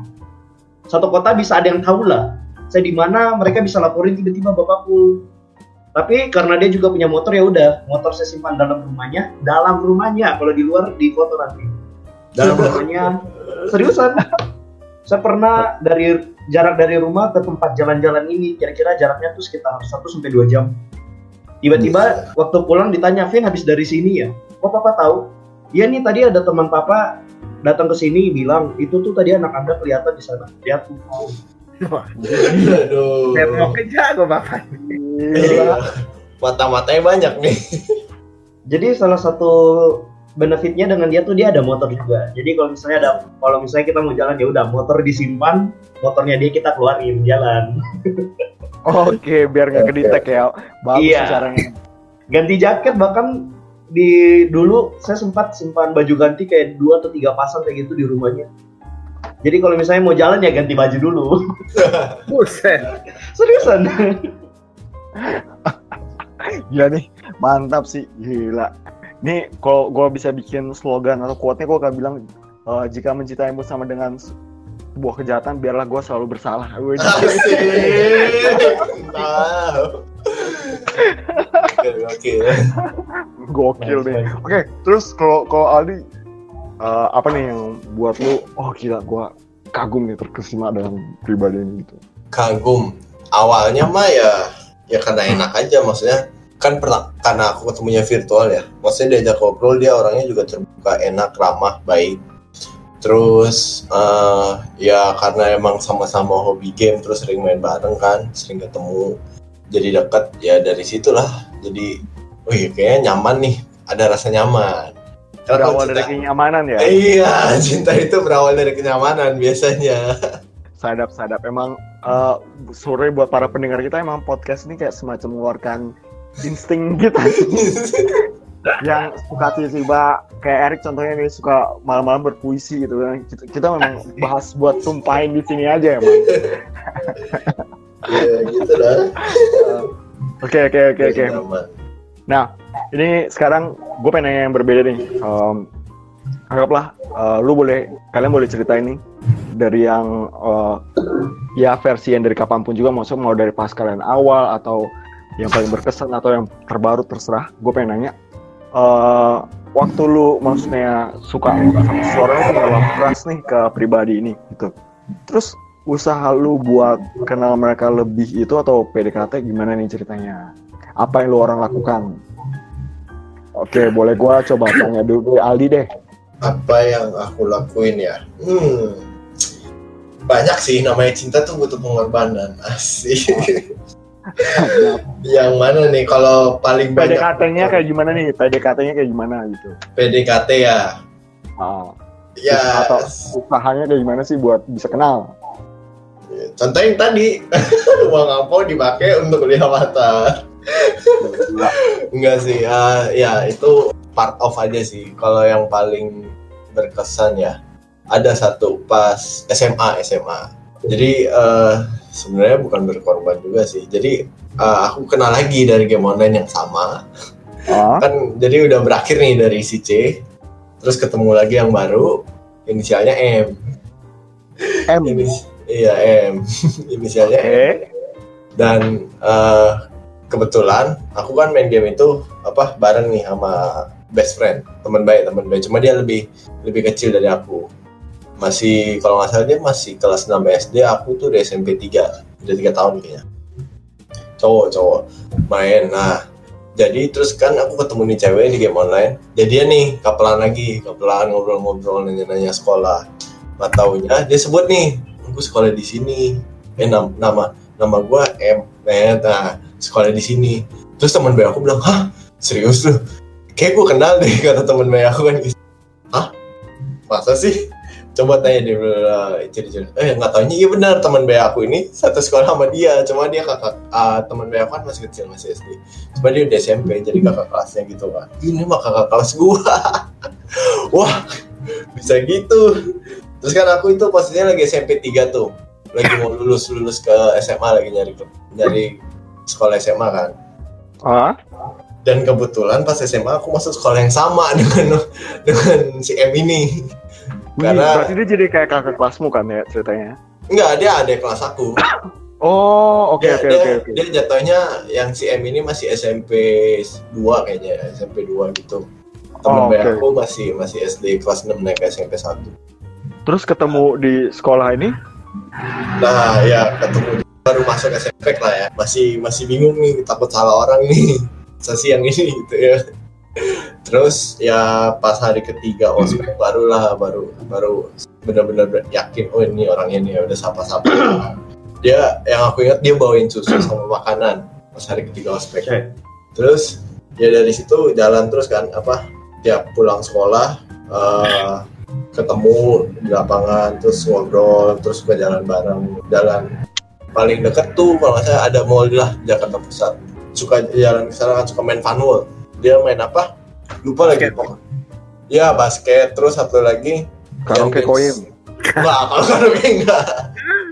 satu kota bisa ada yang tahu lah saya di mana mereka bisa laporin tiba-tiba bapakku. Tapi karena dia juga punya motor ya udah motor saya simpan dalam rumahnya dalam rumahnya kalau di luar di foto nanti dalam <laughs> rumahnya seriusan? Saya pernah dari jarak dari rumah ke tempat jalan-jalan ini. Kira-kira jaraknya tuh sekitar 1 sampai 2 jam. Tiba-tiba waktu pulang ditanya Vin habis dari sini ya? Kok papa tahu. Iya nih tadi ada teman papa datang ke sini bilang itu tuh tadi anak anda kelihatan di sana. Lihat. Tuh aduh Networknya jago bapak. Iya. mata-matanya banyak nih. Jadi salah satu benefitnya dengan dia tuh dia ada motor juga jadi kalau misalnya ada kalau misalnya kita mau jalan ya udah motor disimpan motornya dia kita keluarin jalan <laughs> Oke, biar nggak kedetek ya. Bagus Iya. sih caranya. ganti jaket bahkan di dulu saya sempat simpan baju ganti kayak dua atau tiga pasang kayak gitu di rumahnya jadi kalau misalnya mau jalan ya ganti baju dulu <laughs> buset seriusan Gila nih, mantap sih, gila. Nih, kalau gue bisa bikin slogan atau quote-nya gue akan bilang eh, jika mencintaimu sama dengan sebuah kejahatan, biarlah gue selalu bersalah. <laughs> Oke, oke. Gokil deh. Oke, terus kalau kalau Aldi eh, apa nih yang buat lu oh gila gua kagum nih terkesima dengan pribadi ini gitu kagum awalnya mah ya ya karena enak aja maksudnya kan pernah karena aku ketemunya virtual ya. Maksudnya diajak ngobrol dia orangnya juga terbuka enak ramah baik. Terus eh, ya karena emang sama-sama hobi game terus sering main bareng kan sering ketemu jadi dekat ya dari situlah. Jadi wih kayaknya nyaman nih ada rasa nyaman. Karena berawal dari cinta- kenyamanan ya? Iya <laughs> cinta itu berawal dari kenyamanan biasanya. Sadap sadap. Emang eh, sore buat para pendengar kita emang podcast ini kayak semacam mengeluarkan insting kita <laughs> yang suka tiba-tiba kayak Erik contohnya nih suka malam-malam berpuisi gitu. Kan kita, kita memang bahas buat tumpahin di sini aja emang ya gitu lah oke oke oke oke. Nyaman. nah ini sekarang gue pengen nanya yang berbeda nih. Em, anggaplah eh, lu boleh kalian boleh cerita ini dari yang eh, ya versi yang dari kapan pun juga maksudnya mau dari pas kalian awal atau yang paling berkesan atau yang terbaru terserah. Gue pengen nanya eh, waktu lu maksudnya suka sama suaranya dalam keras nih ke pribadi ini gitu. Terus usaha lu buat kenal mereka lebih itu atau PDKT gimana nih ceritanya? Apa yang lu orang lakukan? Oke, boleh gua coba tanya dulu Aldi deh. apa yang aku lakuin ya? Hmm. Banyak sih namanya cinta tuh butuh pengorbanan asik <laughs> <laughs> yang mana nih? Kalau paling banyak PDKT-nya kayak gimana nih? PDKT-nya kayak gimana gitu? PDKT ya? Ah, ya. Atau usahanya kayak gimana sih buat bisa kenal? contoh yang tadi. <laughs> Uang ampau dipakai untuk beli avatar? <laughs> Enggak sih. Ah, ya itu part of aja sih. Kalau yang paling berkesan ya ada satu pas SMA SMA jadi eh, sebenarnya bukan berkorban juga sih. Jadi eh, aku kenal lagi dari game online yang sama. Ah, kan jadi udah berakhir nih dari si C. Terus ketemu lagi yang baru. Inisialnya M. M. ini iya M. <laughs> Inisialnya M. Oke. dan eh, kebetulan aku kan main game itu apa bareng nih sama best friend teman baik teman baik. Cuma dia lebih lebih kecil dari aku masih kalau nggak salah dia masih kelas 6 SD aku tuh di SMP 3 udah tiga tahun kayaknya. Cowok cowok. Main nah. Jadi terus kan aku ketemu nih cewek di game online. Jadi dia nih kapelan lagi kapelan ngobrol-ngobrol nanya-nanya sekolah. Nggak taunya dia sebut nih aku sekolah di sini. Eh nam- nama nama gua M. Eh, nah sekolah di sini. Terus teman bayi aku bilang hah? Serius lu? Kayak gua kenal deh <laughs> kata teman bayi aku kan. Hah? Masa sih coba tanya dia ciri-ciri eh nggak taunya iya benar teman bayi aku ini satu sekolah sama dia. Cuma dia kakak ah, teman bayi aku kan masih kecil masih SD cuma dia udah SMP jadi kakak kelasnya gitu kan ini mah kakak kelas gua. <laughs> Wah bisa gitu. Terus kan aku itu posisinya lagi SMP 3 tuh. Lagi mau lulus lulus ke SMA lagi nyari nyari sekolah SMA kan. Ah, dan kebetulan pas SMA aku masuk sekolah yang sama <laughs> dengan dengan si M ini Karena- berarti dia jadi kayak kakak kelasmu kan ya ceritanya? enggak dia ada kelas aku. <coughs> Oh, oke oke oke dia jatuhnya yang si M ini masih SMP 2 kayaknya ya, SMP 2 gitu. Oh, temen bayi oke. aku masih masih SD kelas 6 naik ke SMP 1 Terus ketemu di sekolah ini? nah ya ketemu baru masuk SMP lah ya. Masih masih bingung nih takut salah orang nih. <laughs> Sesi yang ini gitu ya terus ya pas hari ketiga ospek barulah baru baru benar-benar yakin oh ini orangnya nih udah sapa-sapa. Dia yang aku ingat dia bawain susu sama makanan pas hari ketiga ospek. Oke. terus ya dari situ jalan terus kan apa tiap pulang sekolah eh, ketemu di lapangan terus ngobrol terus ke jalan bareng jalan paling deket tuh kalau salah ada mall lah Jakarta Pusat. Suka jalan ke sana kan suka main funwall dia main apa lupa lagi. Basket. pokoknya ya basket. Terus satu lagi Karaoke koin. wah kalau karaoke enggak.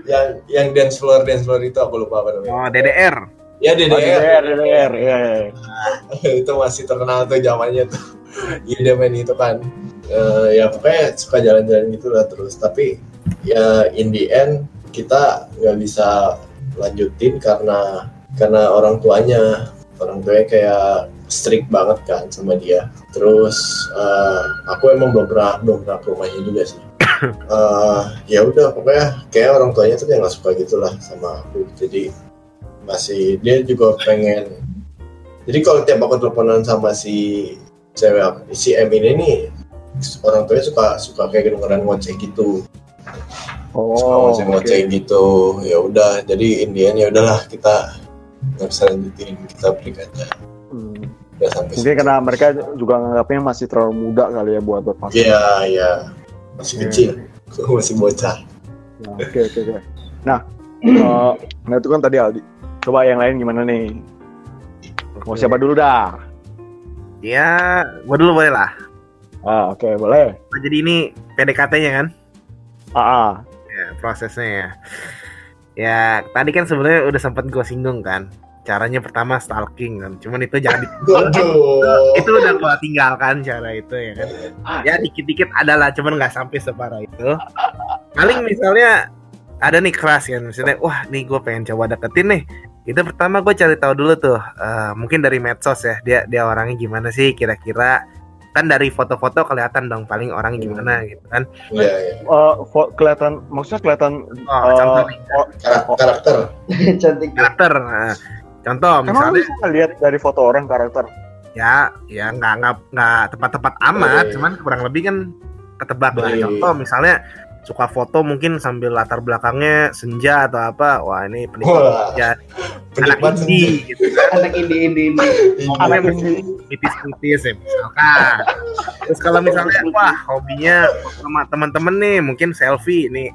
Yang yang dance floor dance floor itu aku lupa apa namanya. Oh, DDR. ya Oh, DDR DDR, DDR, iya, iya. <laughs> itu masih terkenal tuh zamannya tuh. <laughs> Iya dia main itu kan. Eh, ya pokoknya suka jalan-jalan gitu lah terus. Tapi ya in the end kita nggak bisa lanjutin karena karena orang tuanya. Orang tuanya kayak strict banget kan sama dia. Terus eh, aku emang belum pernah belum pernah ke rumahnya juga sih. <coughs> Eh, ya udah pokoknya kayak orang tuanya tuh kayak nggak suka gitulah sama aku. Jadi masih dia juga pengen. Jadi kalau tiap aku teleponan sama si cewek si M ini nih orang tuanya suka suka kayak kedengeran ngoceh gitu. Oh, ngoceh ngoceh gitu. Ya udah jadi Indian ya udahlah kita nggak bisa lanjutin kita break aja Hmm. Udah sampai Mungkin situ. karena mereka juga nganggapnya masih terlalu muda kali ya buat berpasangan. Iya, iya. Masih Iya. kecil. <laughs> Masih bocah. Nah, Oke, oke, oke. Nah, <clears throat> eh, nah itu kan tadi Aldi. Coba yang lain gimana nih? Mau siapa dulu dah? Ya, gua dulu boleh lah. Ah, oke, boleh. Nah, Jadi ini PDKT-nya kan? Ah, ah. Ya, prosesnya ya. Ya, tadi kan sebenarnya udah sempat gue singgung kan. Caranya pertama stalking kan. Cuman itu jangan <laughs> itu udah gua tinggalkan cara itu ya kan. Ya dikit-dikit adalah cuman nggak sampai separah itu. Paling misalnya ada nih keras kan misalnya wah nih gue pengen coba deketin nih itu pertama gue cari tahu dulu tuh eh, mungkin dari medsos ya dia dia orangnya gimana sih kira-kira kan dari foto-foto kelihatan dong paling orangnya gimana gitu kan Iya, iya. Eh, fo- kelihatan, maksudnya kelihatan. oh, contoh nih, oh, Karak- karakter. <laughs> Cantik. karakter Nah, contoh emang misalnya bisa lihat dari foto orang karakter? ya ya nggak nggak nggak tepat-tepat amat Iya. cuman kurang lebih kan ketebak lah Iya. contoh misalnya suka foto mungkin sambil latar belakangnya senja atau apa wah ini penikmat senja <laughs> anak indie gitu kan Anak indie indie indie. ngomongnya Anak mesti mitis-mitis ya misalkan terus kalau misalnya wah hobinya sama teman-temen nih mungkin selfie nih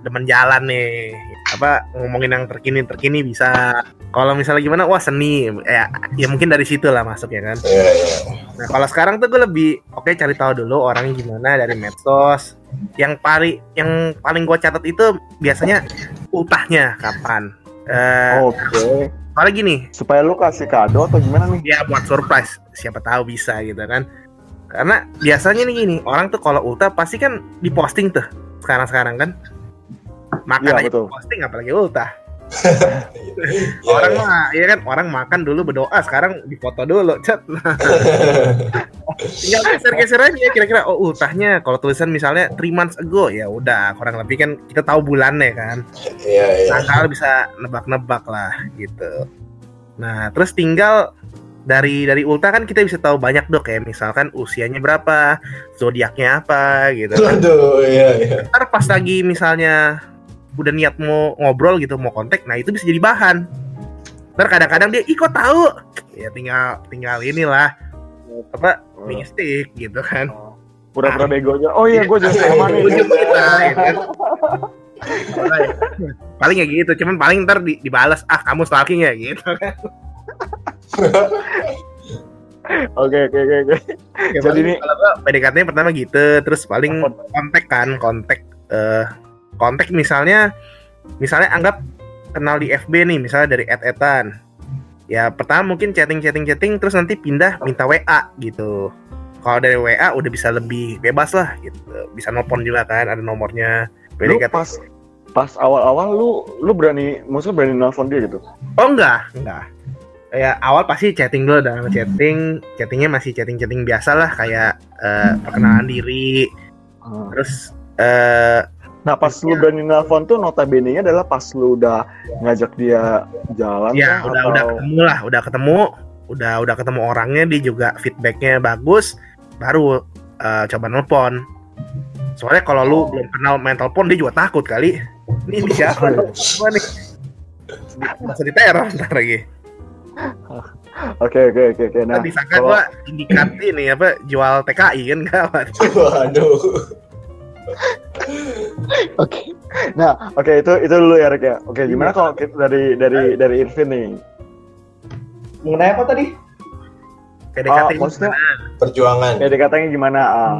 demen jalan nih apa ngomongin yang terkini terkini bisa kalau misalnya gimana wah seni ya ya mungkin dari situ lah masuk ya kan Iya, iya. Nah kalau sekarang tuh gue lebih oke cari tahu dulu orangnya gimana dari medsos. Yang paling yang paling gue catat itu biasanya ultahnya kapan. Eh, Oke. Soalnya gini, Supaya lu kasih kado atau gimana nih? ya buat surprise. Siapa tahu bisa gitu kan. Karena biasanya nih gini, orang tuh kalau ultah pasti kan diposting tuh sekarang-sekarang kan. Makan Iya, aja betul. posting apalagi ultah. <laughs> Iya, orang iya. mah, ya kan orang makan dulu berdoa, sekarang difoto dulu, cat. tinggal geser-geser aja kira-kira oh ultahnya kalau tulisan misalnya three months ago ya udah kurang lebih kan kita tahu bulannya kan Iya, iya. tanggal bisa nebak-nebak lah gitu nah terus tinggal dari dari ulta kan kita bisa tahu banyak dok kayak misalkan usianya berapa zodiaknya apa gitu kan Waduh, iya, iya. ntar pas lagi misalnya udah niat mau ngobrol gitu mau kontak nah itu bisa jadi bahan. Ntar kadang-kadang dia ih kok tahu? Ya tinggal tinggal inilah apa mistik gitu kan. Pura-pura begonya. Oh iya, gue jadi sama nih. Kita gitu kan. paling ya gitu cuman paling ntar di, dibalas ah kamu stalking ya? Gitu kan. Oke, oke, oke, oke. Ya, Jadi ini- kalau gua PDKT -nya pertama gitu terus paling kontak kan kontak eh kontak misalnya misalnya anggap kenal di FB nih misalnya dari et-etan ya pertama mungkin chatting chatting chatting terus nanti pindah minta WA gitu. Kalau dari WA udah bisa lebih bebas lah gitu. Bisa nelpon juga kan ada nomornya. Lu PDKT pas pas awal-awal lu lu berani maksudnya berani nelfon dia gitu. Oh enggak, enggak. Ya awal pasti chatting dulu dan chatting, chattingnya masih chatting-chatting biasa lah kayak eh, perkenalan diri, Hmm. terus eh Nah, pas lu berani nelfon tuh notabene-nya adalah pas lu udah ngajak dia jalan ya kah, udah atau udah ketemu lah, udah ketemu, udah udah ketemu orangnya, dia juga feedbacknya bagus, baru eh, coba nelpon. Soalnya kalau lu belum kenal main telepon dia juga takut kali. Ini, ini siapa? <laughs> Gua nih. Masa diteror ntar lagi. Oke, oke, oke, oke. Nah, Nah, disangka kalau- gua indikat ini apa jual TKI kan gawat. <laughs> Waduh. Oke. Nah, oke itu itu dulu ya, Rek ya. Oke, gimana kalau kita dari dari dari Irvin nih? Mengenai apa tadi? PDKT Oh, maksudnya- Perjuangan. PDKT-nya gimana? Ah.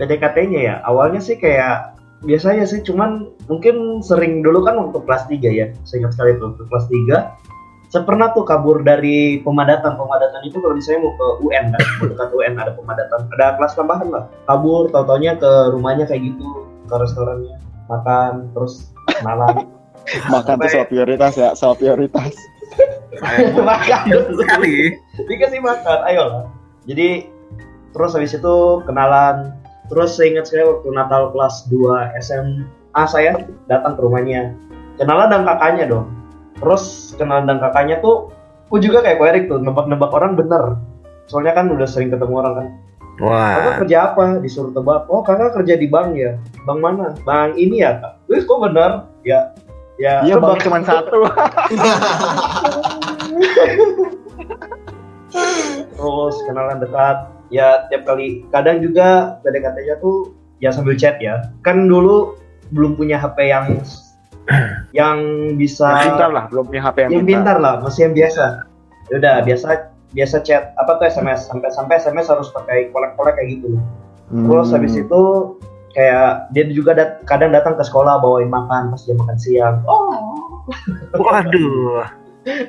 PDKT-nya ya. Awalnya sih kayak biasanya sih cuman mungkin sering dulu kan waktu kelas 3 ya. Saya ingat sekali tuh waktu kelas 3 saya pernah tuh kabur dari pemadatan. Pemadatan itu kalau misalnya mau ke UN kan, dekat UN ada pemadatan, ada kelas tambahan lah. Kabur, tau-taunya ke rumahnya kayak gitu, ke restorannya, makan, terus kenalan. <laughs> Makan tuh soal prioritas ya, soal prioritas. <laughs> makan dulu sekali. dikasih makan ayolah jadi terus habis itu kenalan terus saya ingat saya waktu Natal kelas 2 SMA saya datang ke rumahnya kenalan dan kakaknya dong terus kenalan dan kakaknya tuh aku juga kayak Ko Erik tuh nebak-nebak orang bener. Soalnya kan udah sering ketemu orang kan. Kakak Wah. kerja apa? Disuruh tebak. Oh kakak kerja di bank ya? Bank mana? Bank ini ya kak. Wih kok bener? Ya ya Iya tebak. cuma satu. <laughs> terus kenalan dekat. Ya tiap kali kadang juga PDKT-nya tuh ya sambil chat ya. Kan dulu belum punya HP yang <clears throat> yang bisa Yang pintar lah, belum punya HP yang, yang pintar. lah masih yang biasa. Ya udah biasa biasa chat apa tuh SMS sampai sampai SMS harus pakai kolek-kolek kayak gitu. Hmm. terus habis itu kayak dia juga dat- kadang datang ke sekolah bawain makan pas jam makan siang. Oh. <laughs> Waduh.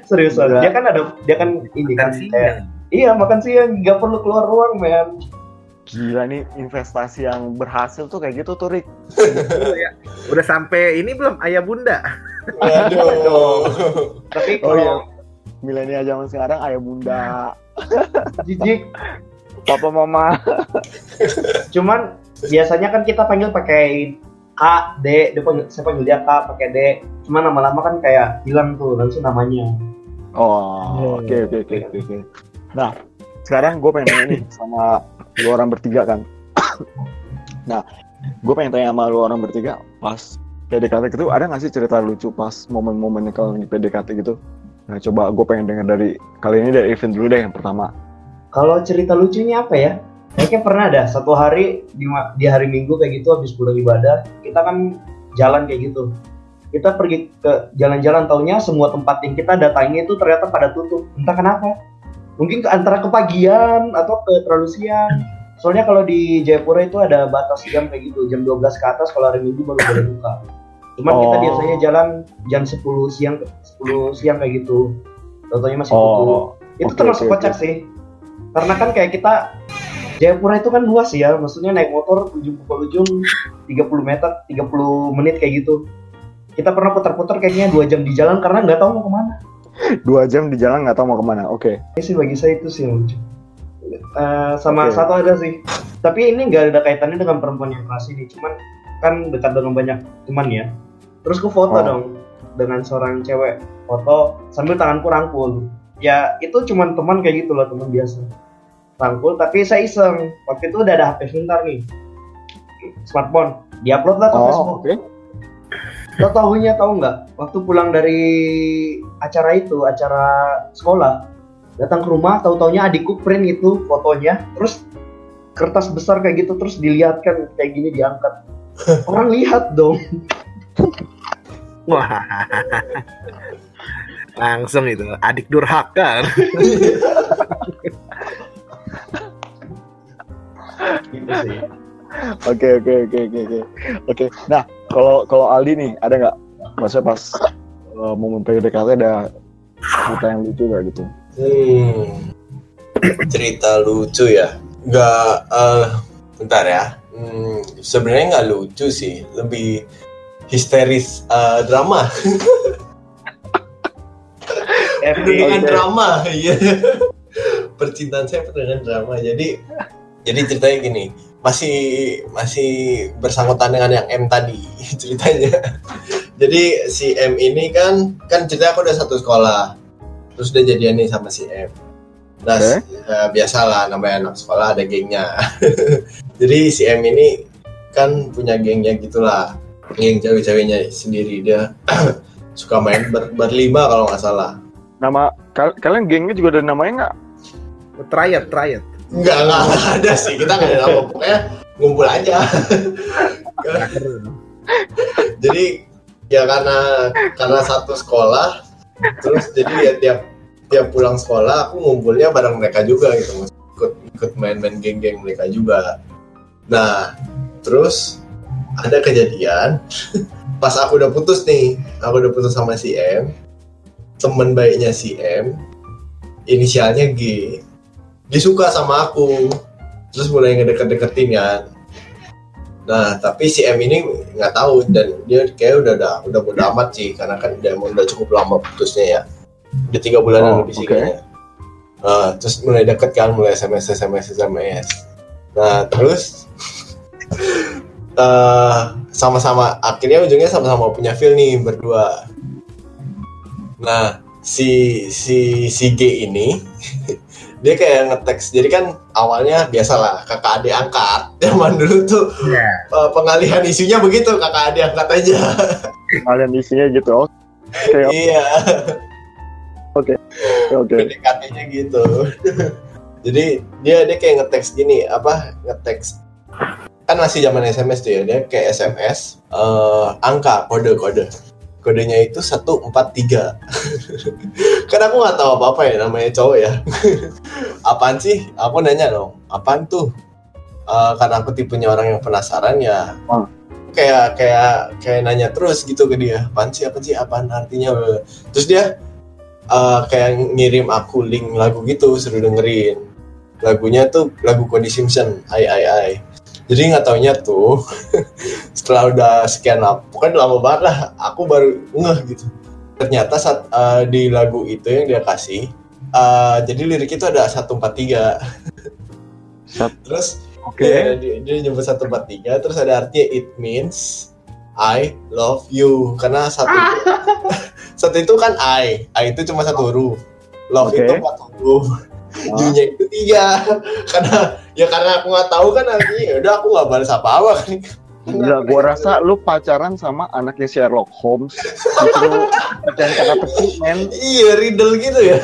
serius Gila. dia kan ada dia kan ini kan Kan kayak iya makan siang nggak perlu keluar ruang men Gila nih investasi yang berhasil tuh kayak gitu tuh Rick. Udah sampai ini belum ayah bunda? Waduh. <laughs> tapi Oh kalau iya. Milenial zaman sekarang ayah bunda, jijik papa mama. cuman biasanya kan kita panggil pakai K, D, dia panggil, saya panggil dia K pakai D. Cuman lama-lama kan kayak hilang tuh langsung namanya. Oh, oke oke oke oke. oke. Nah, sekarang gue pengen nanya nih sama lu orang bertiga kan. <coughs> nah, gue pengen tanya sama lu orang bertiga pas PDKT itu ada nggak sih cerita lucu pas momen-momen kalau di PDKT gitu? Nah, coba gue pengen dengar dari kali ini dari event dulu deh yang pertama. Kalau cerita lucunya apa ya? Kayaknya pernah ada satu hari di, di hari Minggu kayak gitu habis pulang ibadah, kita kan jalan kayak gitu. Kita pergi ke jalan-jalan taunya semua tempat yang kita datangi itu ternyata pada tutup. Entah kenapa. Mungkin ke antara kepagian atau ke terlalu siang. Soalnya kalau di Jayapura itu ada batas jam kayak gitu, jam 12 ke atas kalau hari Minggu baru boleh buka. Cuman kita Oh. biasanya jalan jam 10 siang 10 siang kayak gitu. Contohnya masih tutup Oh, itu Oke, termasuk oke, kocak sih karena kan kayak kita Jayapura itu kan luas ya maksudnya naik motor ujung pukul ujung 30 meter 30 menit kayak gitu kita pernah putar-putar kayaknya dua jam di jalan karena nggak tahu mau ke mana dua jam di jalan nggak tahu mau ke mana. Oke. ini sih bagi saya itu sih yang lucu Eh, sama Oke. satu ada sih. Tapi ini nggak ada kaitannya dengan perempuan yang kelas ini. Cuman kan dekat dengan banyak teman ya. Terus ku foto Oh. dong dengan seorang cewek. Foto sambil tanganku rangkul. Ya itu cuman teman kayak gitu loh teman biasa. Rangkul tapi saya iseng. Waktu itu udah ada HP pintar nih. Smartphone. Diupload lah ke Oh, Facebook. oke. Tau tahunya tahu nggak? Waktu pulang dari acara itu, acara sekolah, datang ke rumah, tahu taunya adikku print itu fotonya, terus kertas besar kayak gitu, terus dilihatkan kayak gini diangkat. <laughs> Orang lihat dong. Wah. Langsung itu adik durhaka. Gitu sih. Oke oke oke oke oke. Oke. Nah, kalau kalau Aldi nih ada nggak? Maksudnya pas uh, momen PDKT ada cerita yang lucu gak gitu? Hmm. Cerita lucu ya? Nggak, eh, bentar ya. Hmm, sebenarnya nggak lucu sih, lebih histeris eh, drama. <laughs> Dengan drama, iya. Percintaan saya dengan drama. Jadi, jadi ceritanya gini, masih masih bersangkutan dengan yang M tadi <laughs> ceritanya. Jadi si M ini kan kan cerita aku udah satu sekolah, terus udah jadian nih sama si M. Nah, Oke. eh, biasalah namanya anak sekolah ada gengnya. <laughs> Jadi si M ini kan punya gengnya gitulah, geng cewek-ceweknya sendiri dia <clears throat> suka main ber- berlima kalau nggak salah. Nama kal- kalian gengnya juga ada namanya nggak? Triad, triad. Enggak, enggak ada sih. Kita nggak ada nama. Pokoknya ngumpul aja. jadi ya karena karena satu sekolah terus jadi ya tiap tiap pulang sekolah aku ngumpulnya bareng mereka juga gitu ikut ikut main-main geng-geng mereka juga nah terus ada kejadian pas aku udah putus nih aku udah putus sama si M temen baiknya si M inisialnya G dia suka sama aku. Terus mulai ngedeket-deketin kan. Nah tapi si M ini nggak tahu dan dia kayak udah udah udah bodo amat sih karena kan dia emang udah cukup lama putusnya ya. Udah tiga bulanan Oh, lebih sih oke. kayaknya. Nah, terus mulai deket kan mulai sms sms sms nah terus eh, <laughs> sama-sama akhirnya ujungnya sama-sama punya feel nih berdua. Nah si si si G ini <laughs> dia kayak ngeteks jadi kan awalnya biasalah kakak adik angkat. <laughs> Zaman dulu tuh Iya. eh, pengalihan isunya begitu kakak adik angkat aja. Kalian isinya gitu <laughs> oke iya. Oke PDKT-nya gitu. <laughs> Jadi dia dia kayak ngeteks gini, apa ngeteks kan masih zaman SMS tuh ya, dia kayak SMS eh, angka kode kode kodenya itu 143 <laughs> kan aku nggak tahu apa apa ya namanya cowok ya. <laughs> Apaan sih? Aku nanya dong. Apaan tuh? Eh, karena aku tipenya orang yang penasaran ya. Oh. kayak kayak kayak nanya terus gitu ke dia. Apaan sih apa sih apaan artinya? Terus dia eh, kayak ngirim aku link lagu gitu suruh dengerin. Lagunya tuh lagu Cody Simpson ai ai ai jadi nggak taunya tuh <laughs> setelah udah sekian lama pokoknya lama banget lah aku baru ngeh gitu. Ternyata saat eh, di lagu itu yang dia kasih eh, jadi lirik itu ada 143 Sat- <laughs> terus oke. dia, dia, dia nyebut 143 terus ada artinya it means I love you. Karena satu itu, <laughs> satu itu kan I I itu cuma satu huruf. Love Oke. itu empat huruf <laughs> U-nya itu tiga <laughs> karena ya karena aku nggak tahu kan artinya ya udah aku nggak balas apa-apa kan Gila, gua rasa lu pacaran sama anaknya Sherlock Holmes Justru pecahin teka-teki men iya riddle gitu ya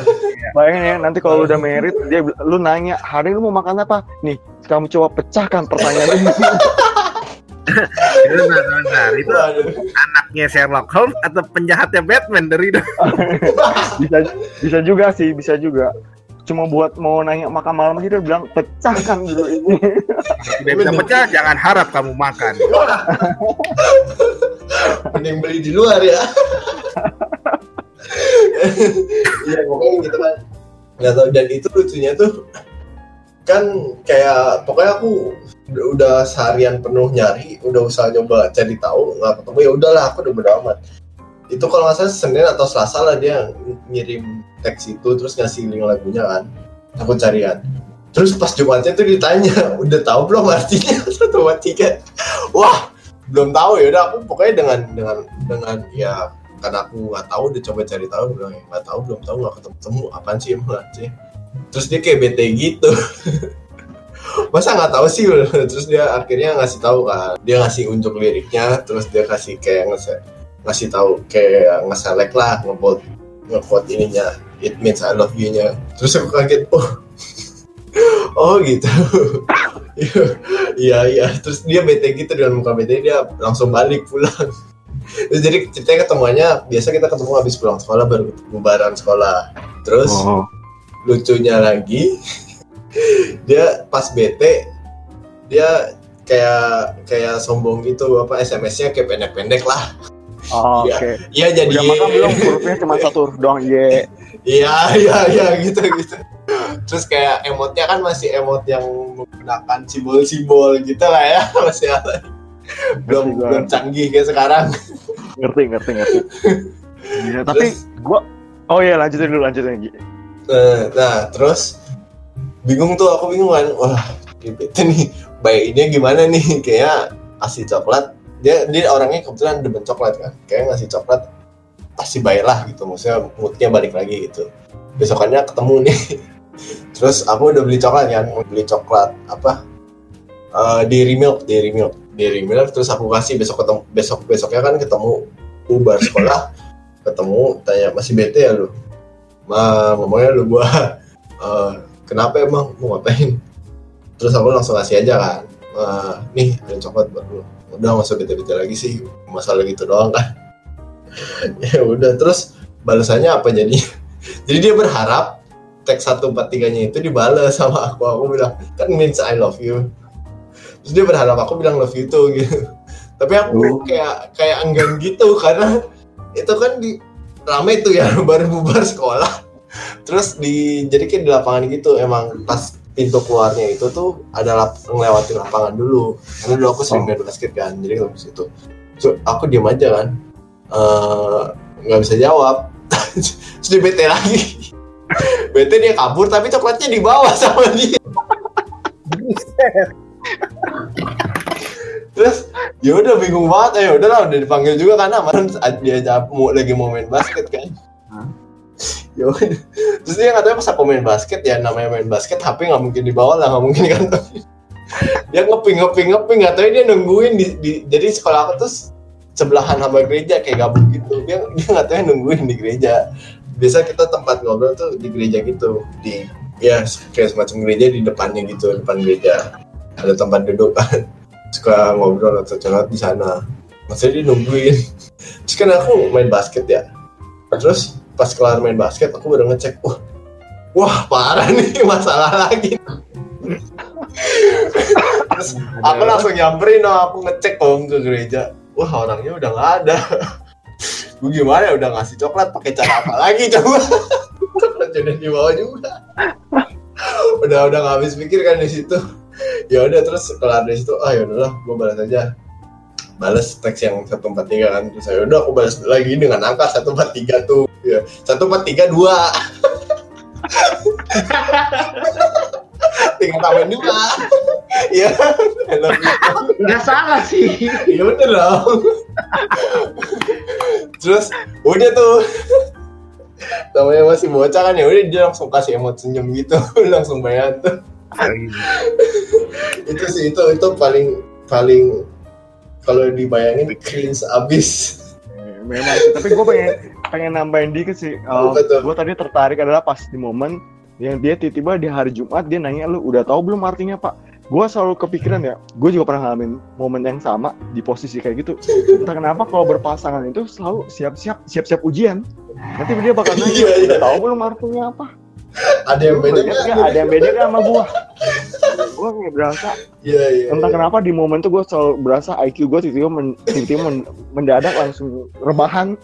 Bayangin ya, nanti kalau lu udah merit, diabil- lu nanya, hari lu mau makan apa? Nih, kamu coba pecahkan pertanyaan ini. Itu benar, benar. Itu Waduh. anaknya Sherlock Holmes atau penjahatnya Batman dari itu. <laughs> bisa bisa juga sih, bisa juga. Cuma buat mau nanya makan malam aja dia bilang pecahkan dulu ini. Tidak bisa pecah, jangan harap kamu makan. <laughs> mending beli di luar ya iya pokoknya gitu kan nggak tahu dan itu lucunya tuh kan kayak pokoknya aku udah, udah seharian penuh nyari udah usaha coba cari tahu nggak ketemu ya udahlah aku udah bodo amat itu kalau nggak salah Senin atau Selasa lah dia ng- ngirim teks itu terus ngasih link lagunya kan. Aku cari kan terus pas Jumatnya tuh ditanya <laughs> udah tahu belum artinya? Satu dua tiga wah belum tahu ya udah aku pokoknya dengan dengan dengan ya karena aku nggak tahu udah coba cari tahu bilang ya nggak tahu belum tahu nggak ketemu temu apaan sih emang sih? Terus dia kayak bete gitu. <laughs> Masa nggak tahu sih? <laughs> Terus dia akhirnya ngasih tahu kan. Dia ngasih unjuk liriknya terus dia kasih kayak ngasih ngasih tahu kayak nge-select lah nge-vote nge-vote ininya it means I love you nya terus aku kaget oh. <laughs> Oh gitu. <laughs> Iya iya. Terus dia bete gitu dengan muka bete dia langsung balik pulang. Terus <laughs> jadi ceritanya ketemuannya biasa kita ketemu habis pulang sekolah baru bubaran sekolah. Terus Oh, lucunya lagi dia pas bete dia kayak kayak sombong gitu apa SMS-nya kayak pendek-pendek lah oh, Iya. oke. iya jadi Udah makan belum? Hurufnya cuma <laughs> satu huruf doang. Ye. iya iya iya gitu gitu terus kayak emotnya kan masih emot yang menggunakan simbol-simbol gitu lah ya <laughs> masih ada belum gua. belum canggih kayak sekarang Ngerti, ngerti, ngerti. Iya, tapi Terus- gua Oh iya, lanjutin dulu, lanjutin Gi. Nah, nah, terus bingung tuh aku bingung kan. Wah, gitu nih. Baiknya gimana nih? Kayak kasih coklat. Dia dia orangnya kebetulan demen coklat kan. Kayak ngasih coklat pasti baik lah gitu. Maksudnya moodnya balik lagi gitu. Besokannya ketemu nih. <laughs> Terus aku udah beli coklat kan, mau beli coklat apa? Eh Dairy Milk, Dairy Milk, Dairy Milk. Terus aku kasih besok ketemu, besok besoknya kan ketemu bubar sekolah, <laughs> ketemu tanya masih bete ya lu? Ma, ngomongnya lu gua <laughs> eh, kenapa emang mau ngapain terus aku langsung kasih aja kan "Eh, nih ada coklat buat lu udah nggak usah bete-bete lagi sih. Masalah gitu doang kan. <laughs> Ya udah terus balasannya apa jadi? <laughs> Jadi dia berharap teks 143 nya itu dibalas sama aku. Aku bilang kan means I love you. Terus dia berharap aku bilang love you too <laughs> gitu. Tapi aku Oh. kayak kayak enggan gitu karena itu kan di rame tuh ya baru bubar sekolah. Terus di jadi kayak di lapangan gitu emang pas pintu keluarnya itu tuh ada lap, ngelewatin lapangan dulu. Karena dulu aku sering main basket kan jadi ketemu situ so, aku diam aja kan. Eh, nggak bisa jawab. <laughs> Terus bete lagi. <laughs> Bete dia kabur tapi coklatnya dibawa sama dia. <laughs> Terus ya udah bingung banget. Ya udahlah udah dipanggil juga karena kemarin dia lagi mau main basket kan udah terus dia katanya pas aku main basket ya namanya main basket HP nggak mungkin dibawa lah nggak mungkin kan <laughs> dia ngeping ngeping ngeping nggak tahu dia nungguin di, di- jadi sekolah aku tuh sebelahan sama gereja kayak gabung gitu. Dia dia tahu nungguin di gereja. Biasa kita tempat ngobrol tuh di gereja gitu di ya kayak semacam gereja di depannya gitu depan gereja. Ada tempat duduk kan. Suka ngobrol atau curhat di sana. Maksudnya dia nungguin. Terus kan aku main basket ya. Terus pas kelar main basket aku baru ngecek wah wah parah nih <laughs> masalah lagi. Terus aku langsung nyamperin dong aku ngecek om ke gereja. Wah orangnya udah nggak ada. <laughs> Gue gimana ya udah ngasih coklat pakai cara apa lagi <laughs> coba? Udah dibawa juga. Udah udah nggak habis pikir kan di situ. Ya udah terus kelar dari situ ah ya udahlah gue balas aja. Balas teks yang 143 kan. Terus saya udah aku balas lagi dengan angka 143 tuh ya 143 dua. Tinggal tambahin dua. Ya. Nggak salah sih. ya udah dong. Terus udah tuh. Namanya masih bocah kan ya udah dia langsung kasih emot senyum gitu. <laughs> Langsung bayar tuh. Itu sih itu itu paling paling kalau dibayangin cringe abis. Eh, Memang tapi gue pengen pengen nambahin dikit sih. Apa tuh? gue tadi tertarik adalah pas di momen yang dia tiba-tiba di hari Jumat dia nanya lu udah tahu belum artinya pak? Gue selalu kepikiran ya, gue juga pernah ngalamin momen yang sama di posisi kayak gitu. Entah kenapa kalau berpasangan itu selalu siap-siap siap-siap ujian. Nanti dia bakal nanya, Iya, iya. udah tahu belum artinya apa? ada yang beda nggak? nggak? Ada yang beda gak sama gue? Gue kayak berasa, iya iya entah iya. kenapa di momen itu gue selalu berasa IQ gue tiba-tiba men- tiba-tiba men- mendadak langsung rebahan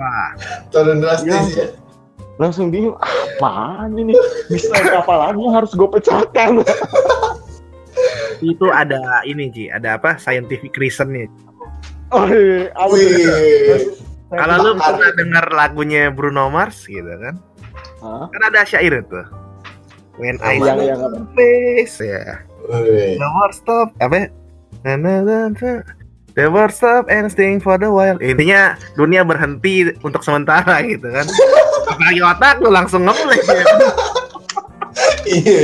Wah, turun drastis Iya. ya langsung bingung apaan ini mistake apa lagi yang harus gue pecahkan <laughs> itu ada ini Ji, ada apa scientific reasonnya. oh iya tuh? wih Kalau lu pernah dengar lagunya Bruno Mars gitu kan? Hah? Kan ada syair itu. When I yang see your face ya. The world stop apa? ya? Na, na, na, world stop and staying for the while. Intinya dunia berhenti untuk sementara gitu kan. Apalagi otak lu langsung ngeplay ya. iya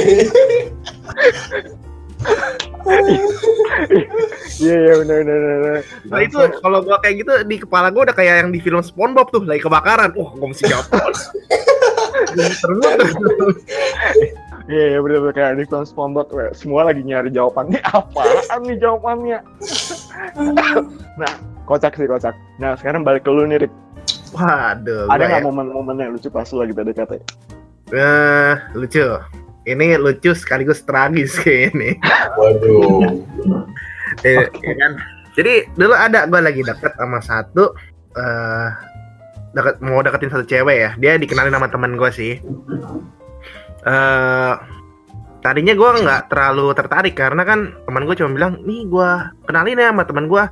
iya iya benar benar benar Nah itu kalau gua kayak gitu di kepala gua udah kayak yang di film SpongeBob tuh lagi kebakaran. Wah, gua mesti jawab. Terus <laughs> iya iya benar benar kayak di film SpongeBob semua lagi nyari jawabannya apaan nih jawabannya nah kocak sih kocak nah sekarang balik ke lu nih Rik. Waduh, ada nggak ya. momen-momen yang lucu pas lu lagi PDKT Eh, lucu. Ini lucu sekaligus tragis <laughs> kayak ini. waduh Eh, ya kan? Jadi dulu ada gue lagi deket sama satu eh deket mau deketin satu cewek ya. Dia dikenalin sama teman gue sih. Eh tadinya gue nggak terlalu tertarik karena kan teman gue cuma bilang nih gue kenalin ya sama teman gue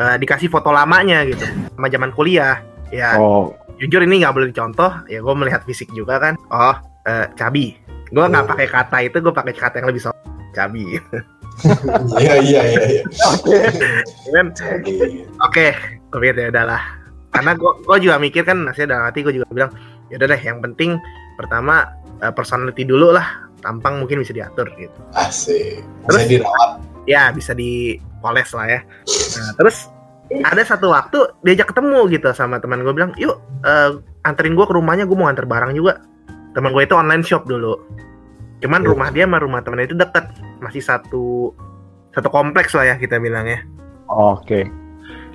eh, dikasih foto lamanya gitu sama zaman kuliah. Ya oh. jujur ini nggak boleh dicontoh. Ya gue melihat fisik juga kan. Oh eh, cabi. Gue nggak pakai kata itu gue pakai kata yang lebih sopan cabi. <laughs> Iya iya iya iya. Oke. Oke pikir ya udahlah. Karena gue gue juga mikir kan nasihat dalam hati gue juga bilang ya udah deh yang penting pertama eh, personality dulu lah tampang mungkin bisa diatur gitu. Asik. Terus? bisa dirawat. Ya bisa dipoles lah ya. Nah, terus ada satu waktu diajak ketemu gitu sama teman gue bilang yuk eh, anterin gue ke rumahnya gue mau anter barang juga. Teman gue itu online shop dulu. Cuman Oh. rumah dia sama rumah temennya itu deket. Masih satu satu kompleks lah ya kita bilangnya oke.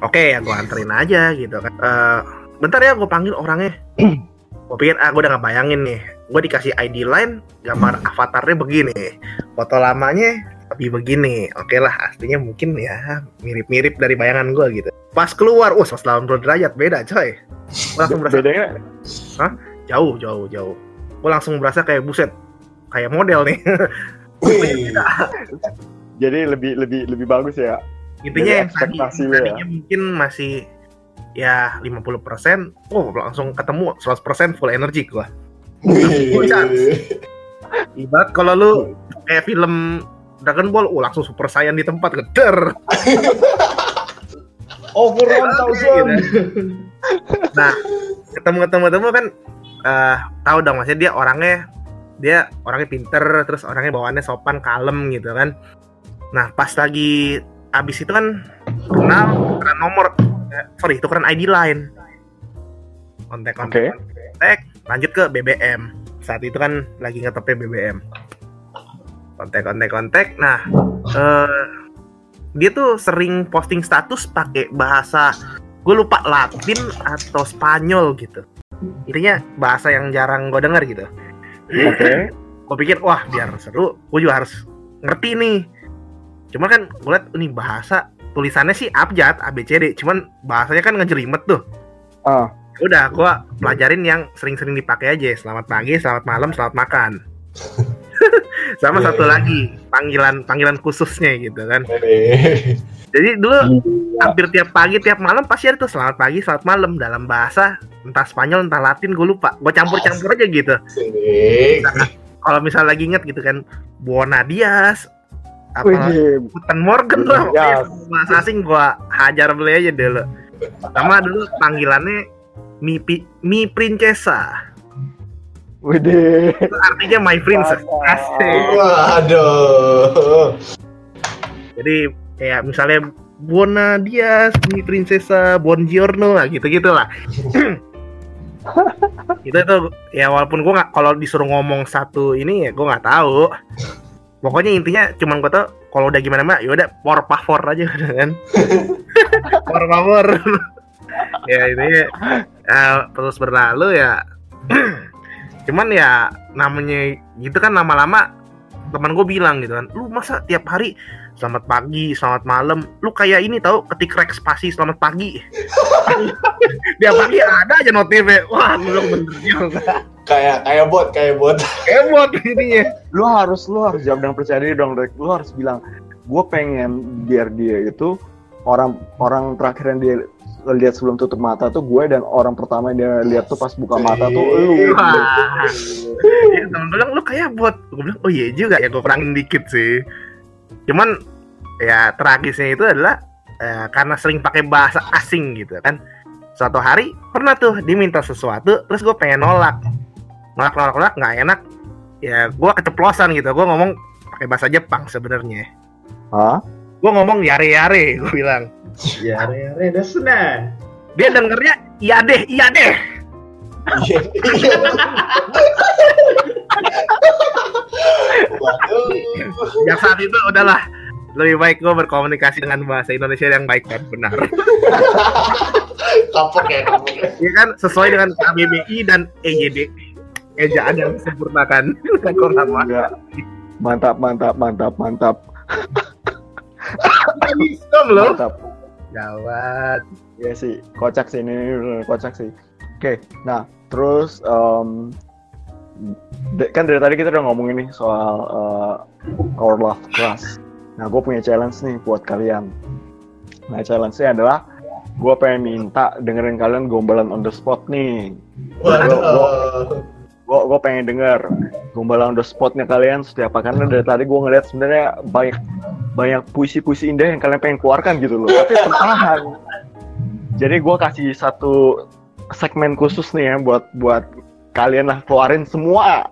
Oke ya gue anterin aja gitu kan. Eh, bentar ya gue panggil orangnya <clears throat> gue pikir ah gue udah gak bayangin nih. Gue dikasih ID line gambar avatarnya begini. Foto lamanya tapi begini. Oke lah aslinya mungkin ya mirip-mirip dari bayangan gue gitu. Pas keluar wah 180 derajat beda coy. Gue langsung berasa bedanya? Jauh jauh jauh. Gue langsung berasa kayak buset kayak model nih. <laughs> Jadi lebih lebih lebih bagus ya? Intinya yang tadi lu ya. tadinya mungkin masih ya 50%, oh langsung ketemu 100% full energi gua. Ibarat kalau lu kayak film Dragon Ball, oh langsung super saiyan di tempat geder. <laughs> Over 1000. Nah, ketemu-ketemu-ketemu kan eh tahu dong maksudnya dia orangnya dia orangnya pinter terus orangnya bawaannya sopan kalem gitu kan nah pas lagi abis itu kan kenal nomor sorry tukeran ID line. Kontak kontak kontak. Lanjut ke BBM saat itu kan lagi ngetopnya BBM kontak kontak kontak. Nah eh dia tuh sering posting status pakai bahasa gue lupa Latin atau Spanyol gitu. Intinya bahasa yang jarang gue dengar gitu. Oke. <laughs> gue pikir wah biar seru. Gue juga harus ngerti nih. Cuma kan gue liat ini bahasa tulisannya sih abjad ABCD cuman bahasanya kan ngejelimet tuh. Ah. udah gue pelajarin yang sering-sering dipakai aja. Selamat pagi selamat malam selamat makan. <laughs> Sama Iya, satu iya. lagi panggilan panggilan khususnya gitu kan. Wih. jadi dulu hampir tiap pagi tiap malam pasti ada tuh selamat pagi selamat malam. Dalam bahasa entah Spanyol entah Latin gue lupa. Gue campur-campur aja gitu. Kalau misal lagi inget gitu kan Buona Dias apa Wih, Guten Morgen lah Yes. pokoknya bahasa asing gua hajar beli aja dulu sama dulu panggilannya Mi, Pi- Mi Princesa. Wih, itu artinya my princess asik. Waduh. jadi kayak misalnya Buona Dias Mi Princesa Buongiorno lah gitu gitu lah. <laughs> Itu tuh ya walaupun gua nggak kalau disuruh ngomong satu ini ya gua nggak tahu pokoknya intinya cuman gua tau kalau udah gimana mah yaudah por favor aja udah <laughs> kan. Por favor <laughs> ya ini eh, terus berlalu ya. <clears throat> Cuman ya namanya gitu kan lama-lama teman gue bilang gitu kan lu masa tiap hari selamat pagi selamat malam. Lu kayak ini tahu ketik rek spasi selamat pagi. <laughs> Tiap pagi ada aja notifnya wah lu bener juga Kayak kayak bot, kayak bot. emot ininya lu harus lu harus jawab dengan percaya diri dong Dek. lu harus bilang gue pengen biar dia itu orang orang terakhir yang dia lihat sebelum tutup mata tuh gue dan orang pertama yang dia lihat tuh pas buka mata tuh lu. Wah. Ya, temen bilang lu kayak bot. Gue bilang oh iya juga ya gue kurangin dikit sih cuman ya tragisnya itu adalah eh, karena sering pakai bahasa asing gitu kan suatu hari pernah tuh diminta sesuatu terus gue pengen nolak nolak nolak nolak nggak enak ya gue keceplosan gitu gue ngomong pakai bahasa Jepang sebenarnya Hah? gue ngomong yare yare gue bilang Ya, re re desunan. dia dengernya iya deh iya deh. <laughs> <laughs> Waduh. yang saat itu udahlah lebih baik gue berkomunikasi dengan bahasa Indonesia yang baik dan benar Kapok ya, kapok ya. ya kan sesuai dengan KBBI dan EYD ejaan yang nama Enggak. Mantap, mantap, mantap, mantap, Wisdom loh mantap. gawat Iya sih, kocak sih ini, kocak sih. Oke, nah terus kan dari tadi kita udah ngomongin nih soal eh, our love class. Nah, gue punya challenge nih buat kalian. Nah, challenge-nya adalah gue pengen minta dengerin kalian gombalan on the spot nih. Gue gue pengen denger gombalan on the spotnya kalian setiap apa karena dari tadi gue ngeliat sebenarnya banyak banyak puisi-puisi indah yang kalian pengen keluarkan gitu loh. Tapi tertahan. Jadi gue kasih satu segmen khusus nih ya buat buat kalian lah keluarin semua.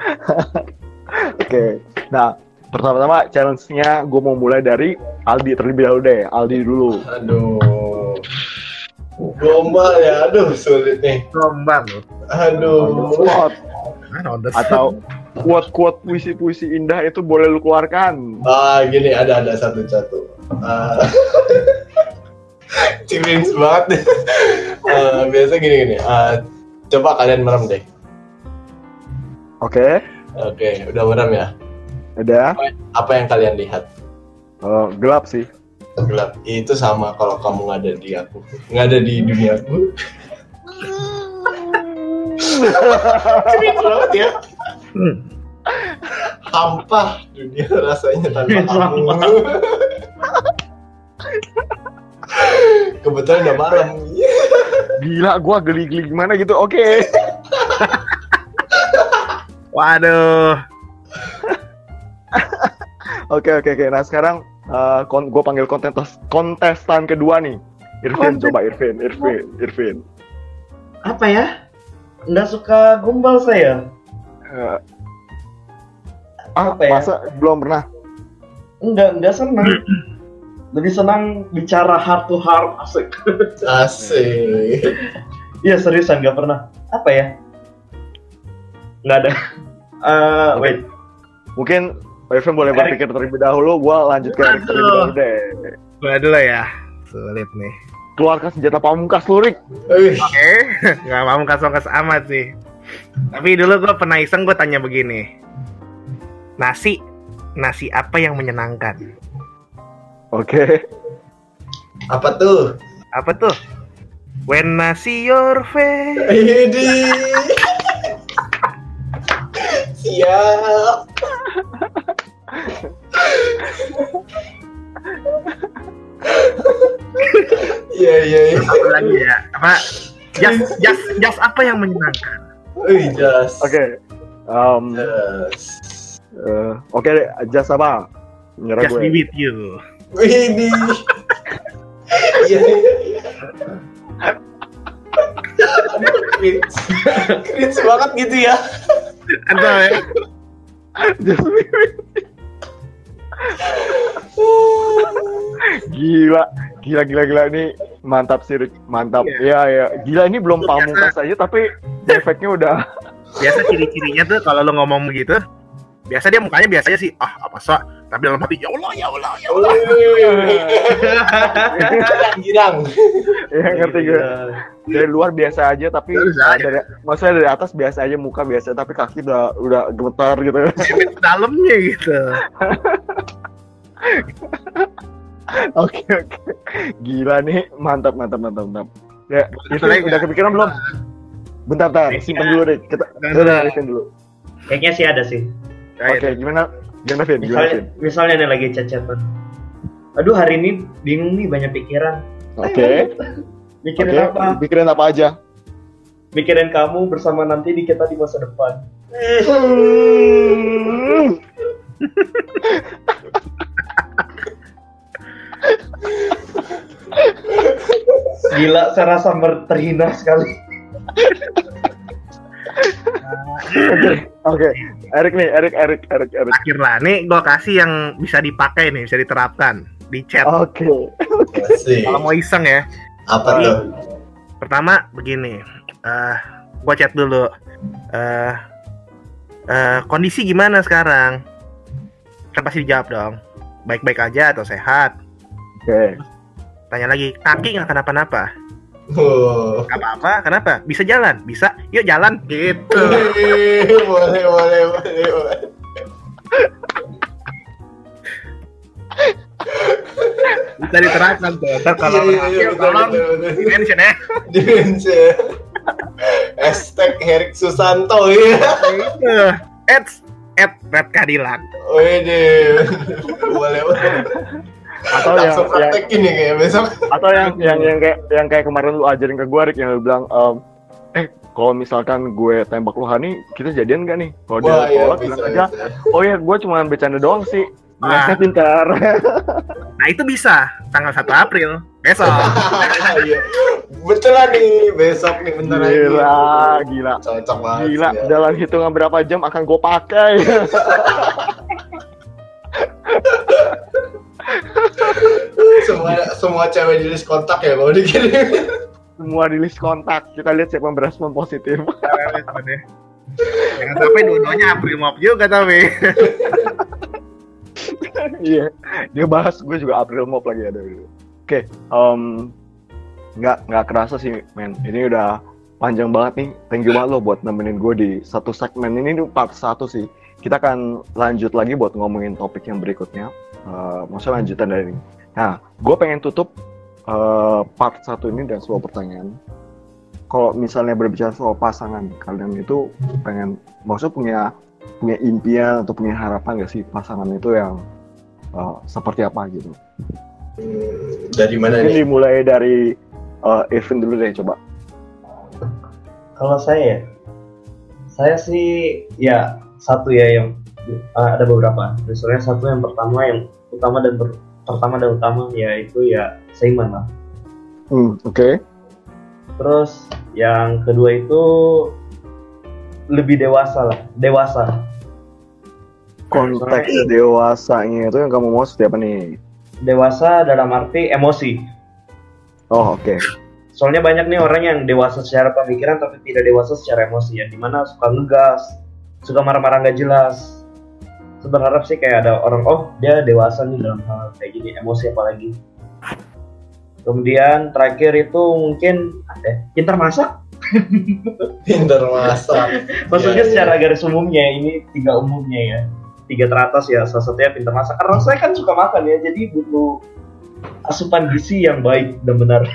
<laughs> Oke, nah pertama-tama challenge-nya gue mau mulai dari Aldi terlebih dahulu deh. Aldi dulu. Aduh. Gombal ya, aduh sulit nih. gombal Aduh. Spot Kan on the atau quote-quote puisi-puisi indah itu boleh lu keluarkan. Ah, gini ada ada satu satu. Ah. <laughs> Cringe banget. Ah, biasa gini gini. Ah, coba kalian merem deh. Oke, Oke, udah merem ya. ada Apa yang kalian lihat? Eh, gelap sih. Gelap. Itu sama kalau kamu nggak ada di aku, nggak ada di duniaku. Cringe banget ya. Hmm. Hampa dunia rasanya tanpa <laughs> kamu. Kebetulan udah malam. Gila, gua geli-geli gimana gitu. Oke. <laughs> Waduh. <laughs> Oke, oke, oke. Nah, sekarang uh, kon gue panggil kontes kontestan kedua nih. Irvin, Kontes- coba Irvin, Irvin, Irvin. Apa ya? Nggak suka gombal saya. Eh, ah, Apa ya? masa belum pernah? Enggak, enggak senang. <laughs> Lebih senang bicara heart to heart asik. Asik. Iya seriusan nggak pernah. Apa ya? Nggak ada. Eh, wait. Mungkin Irvin boleh berpikir terlebih dahulu. Gua lanjut ke Erik terlebih dahulu deh. Gue dulu ya. Sulit nih. Keluarkan senjata pamungkas lu, Rik. Wih, Oke, <laughs> nggak mau kasong-kas amat sih. Tapi dulu gue pernah iseng gue tanya begini. Nasi, nasi apa yang menyenangkan? Oke. apa tuh? Apa tuh? When nasi your face. Ini. Siap. Iya iya iya. Apa lagi ya? Apa? Jas, jas, jas apa yang menyenangkan? Wih, jas. Oke. Um, Jas. eh, Oke, deh. Jas apa? Nyerah Just gue. be with you. Ini. Iya iya. Cringe. Cringe banget gitu ya. Entah ya. Just Gila, gila, gila, gila ini mantap sih, Rik. mantap. Iya, ya. Gila ini belum pamungkas aja, tapi efeknya udah. Biasa ciri-cirinya tuh kalau lo ngomong begitu, biasa dia mukanya biasanya sih, ah apa sih? Tapi dalam hati, ya Allah, ya Allah, ya Allah. Girang-girang. ya ngerti gue. Dari luar biasa aja, tapi Biasa aja. dari, maksudnya dari atas biasa aja, muka biasa, tapi kaki udah udah gemetar gitu. Dalamnya gitu. Oke, oke. Gila nih, mantap, mantap, mantap, mantap. Ya, itu lagi udah kepikiran belum? Bentar, bentar, simpen dulu deh. Kita, dengerin dulu. Kayaknya sih ada sih. Oke, gimana? Gimana, Vin? Gimana, Misalnya, Vin? misalnya nih lagi chat-chatan. Aduh hari ini bingung nih banyak pikiran. Oke. Mikirin Oke, apa? pikirin apa aja? Mikirin kamu bersama nanti di kita di masa depan. <laughs> Gila, saya rasa terhina sekali. <laughs> Oke, oke. Erik nih, Erik, Erik, Erik, Erik. Akhir lah, nih gue kasih yang bisa dipakai nih, bisa diterapkan di chat. Oke. Asik. Kalau mau iseng ya, Apa tuh? pertama begini, eh gue chat dulu, eh eh, kondisi gimana sekarang? Kan pasti dijawab dong, baik-baik aja atau sehat. Oke. Tanya lagi, kaki nggak kenapa-napa? Oh. Gak apa-apa, kenapa? Bisa jalan? Bisa, yuk jalan. Gitu. Wih, <laughs> boleh, boleh, boleh, boleh. Bisa diterapkan tuh. Ntar kalau Iya, iya, tolong di-mention ya. Dimension. Hashtag Herik Susanto ya. It's at Red Cadillac. Wede. Boleh, boleh. Atau yang, yang ya kayak besok. atau yang yang yang kayak yang kayak kemarin lu ajarin ke gue, Rik, yang lu bilang, em, eh kalau misalkan gue tembak lu Hani, kita jadian gak nih? Kalau dia iya, tolak bisa, bilang aja, bisa. oh ya gue cuma bercanda doang sih. Ah. Ngesnya pintar. Nah itu bisa tanggal 1 April besok. <laughs> Iya. Betulan nih, besok nih bentar lagi. gila, gila. Cocok banget. Gila, ya. dalam hitungan berapa jam akan gue pakai. <laughs> semua semua cewek di list kontak ya kalau dikirim. Semua di list kontak. Kita lihat siapa yang berespon positif. <laughs> Jangan sampai dua-duanya April Mop juga tapi. Iya, dia bahas gue juga April Mop lagi ada dulu. Oke, em, nggak nggak kerasa sih, men. Ini udah panjang banget nih. Thank you banget lo buat nemenin gue di satu segmen ini. Ini part satu sih. Kita akan lanjut lagi buat ngomongin topik yang berikutnya. Eh, maksudnya lanjutan dari ini. Nah, gue pengen tutup eh, part satu ini dan sebuah pertanyaan. Kalau misalnya berbicara soal pasangan, kalian itu pengen, maksudnya punya punya impian atau punya harapan gak sih pasangan itu yang uh, seperti apa gitu. Hmm, dari mana Mungkin nih? dimulai dari uh, Irvin dulu deh coba. kalau saya ya, saya sih ya satu ya yang uh, ada beberapa. Misalnya satu yang pertama yang utama dan ber- pertama dan utama yaitu ya seiman lah. Hmm, oke. Terus yang kedua itu lebih dewasa lah, dewasa. Konteks dewasanya itu yang kamu mau seperti apa nih? Dewasa dalam arti emosi. Oh, oke. Soalnya banyak nih orang yang dewasa secara pemikiran tapi tidak dewasa secara emosi ya, di mana suka ngegas, suka marah-marah nggak jelas. Saya berharap sih kayak ada orang, oh dia dewasa nih dalam hal kayak gini, emosi apalagi. Kemudian terakhir itu mungkin ada pintar masak. <laughs> Pinter masak. Maksudnya Iya, iya. secara garis umumnya ini tiga umumnya ya, tiga teratas ya. Salah satunya pintar masak. Karena saya kan suka makan ya, jadi butuh asupan gizi yang baik dan benar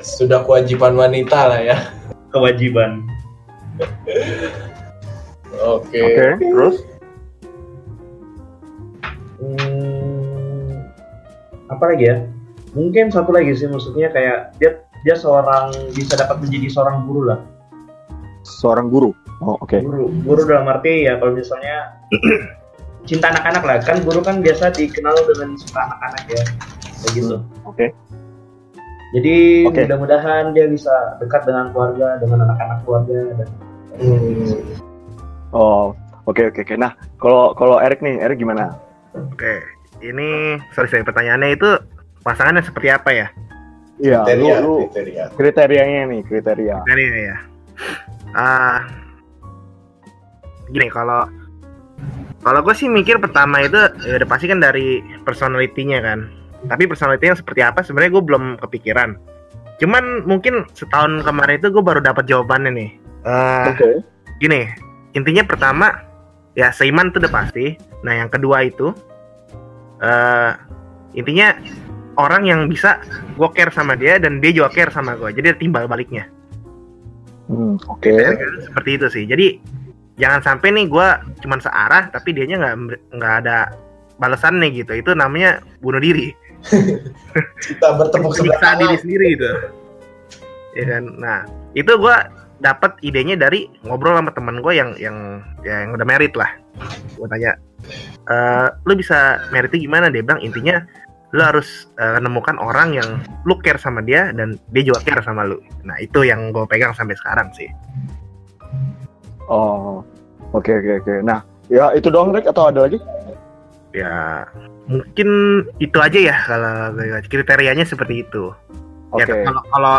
Sudah kewajiban wanita lah ya. kewajiban. <laughs> Oke. Oke, terus? Hmm, apa lagi ya? Mungkin satu lagi sih maksudnya kayak dia dia seorang bisa dapat menjadi seorang guru lah. Seorang guru. Oh, oke. Guru, guru dalam arti ya kalau misalnya <clears throat> cinta anak-anak lah kan guru kan biasa dikenal dengan suka anak-anak ya kayak gitu. Oke. Jadi Oke. mudah-mudahan dia bisa dekat dengan keluarga, dengan anak-anak keluarga dan Hmm. Oh, oke oke oke. Nah, kalau kalau Erik nih, Erik gimana? Oke, ini sorry sorry pertanyaannya itu pasangannya seperti apa ya? Iya, lu, Kriteria, lu kriteria. kriterianya nih, kriteria. Ini ya. Ah, gini kalau kalau gue sih mikir pertama itu ya udah pasti kan dari personalitinya kan. Tapi personalitinya seperti apa sebenarnya gue belum kepikiran. Cuman mungkin setahun kemarin itu gue baru dapat jawabannya nih. Eh, Oke. gini intinya pertama ya seiman tuh udah pasti. Nah yang kedua itu eh intinya orang yang bisa gue care sama dia dan dia juga care sama gue jadi timbal baliknya. Hmm, oke. seperti itu sih. Jadi jangan sampai nih gue cuman searah tapi dianya nggak nggak ada balasannya gitu. Itu namanya bunuh diri. <laughs> Kita bertepuk sebelah diri sendiri gitu. Ya kan? Nah itu gue dapat idenya dari ngobrol sama temen gue yang yang yang udah merit lah gue tanya "Eh, lu bisa meritnya gimana dia bilang intinya lu harus eh, menemukan orang yang lu care sama dia dan dia juga care sama lu nah itu yang gue pegang sampai sekarang sih Oh, oke oke oke. Nah, ya itu doang Rick atau ada lagi? ya mungkin itu aja ya kalau kriterianya seperti itu Oke. ya kalau kalau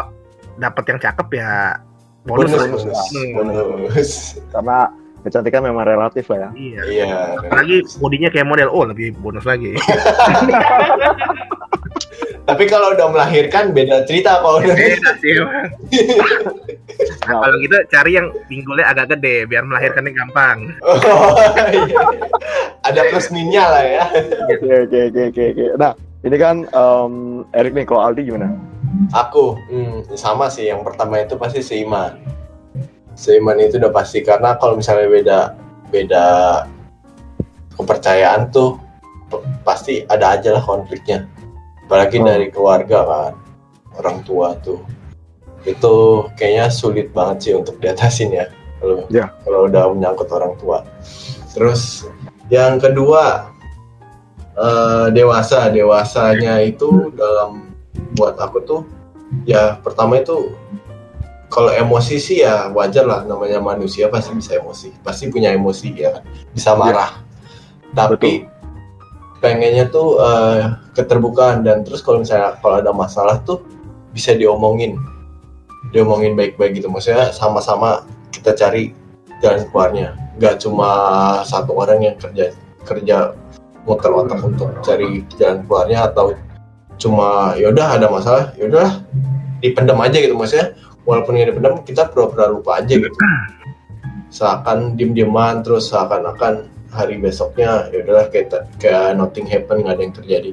dapat yang cakep ya bonus, Bonus, bonus, Hmm. bonus. Karena kecantikan memang relatif lah ya. iya Iya. apalagi bodinya kayak model oh lebih bonus lagi <laughs> Tapi kalau udah melahirkan beda cerita kalau udah. beda sih <laughs> nah, kalau gitu cari yang pinggulnya agak gede biar melahirkannya gampang Oh, iya. Ada plus minusnya lah ya. Oke oke oke oke. Nah, ini kan em, Erik nih, kalau Aldi gimana? Aku hmm, sama sih. Yang pertama itu pasti seiman. Seiman itu udah pasti karena kalau misalnya beda beda kepercayaan tuh pasti ada aja lah konfliknya. Apalagi Oh. dari keluarga kan, orang tua tuh. Itu kayaknya sulit banget sih untuk diatasin ya. Kalau Ya. kalau udah menyangkut orang tua. Terus yang kedua eh, dewasa, dewasanya itu dalam buat aku tuh ya pertama itu kalau emosi sih ya wajar lah namanya manusia pasti bisa emosi pasti punya emosi ya kan? Bisa marah. Tapi pengennya tuh eh, keterbukaan dan terus kalau misalnya kalau ada masalah tuh bisa diomongin. Diomongin baik-baik gitu maksudnya sama-sama kita cari jalan keluarnya. Nggak cuma satu orang yang kerja kerja muter otak untuk cari jalan keluarnya atau cuma yaudah ada masalah. Yaudah dipendam aja gitu maksudnya. Walaupun nggak dipendam kita pura-pura lupa aja gitu. Seakan diem-dieman terus seakan-akan hari besoknya yaudahlah kayak kayak nothing happen nggak ada yang terjadi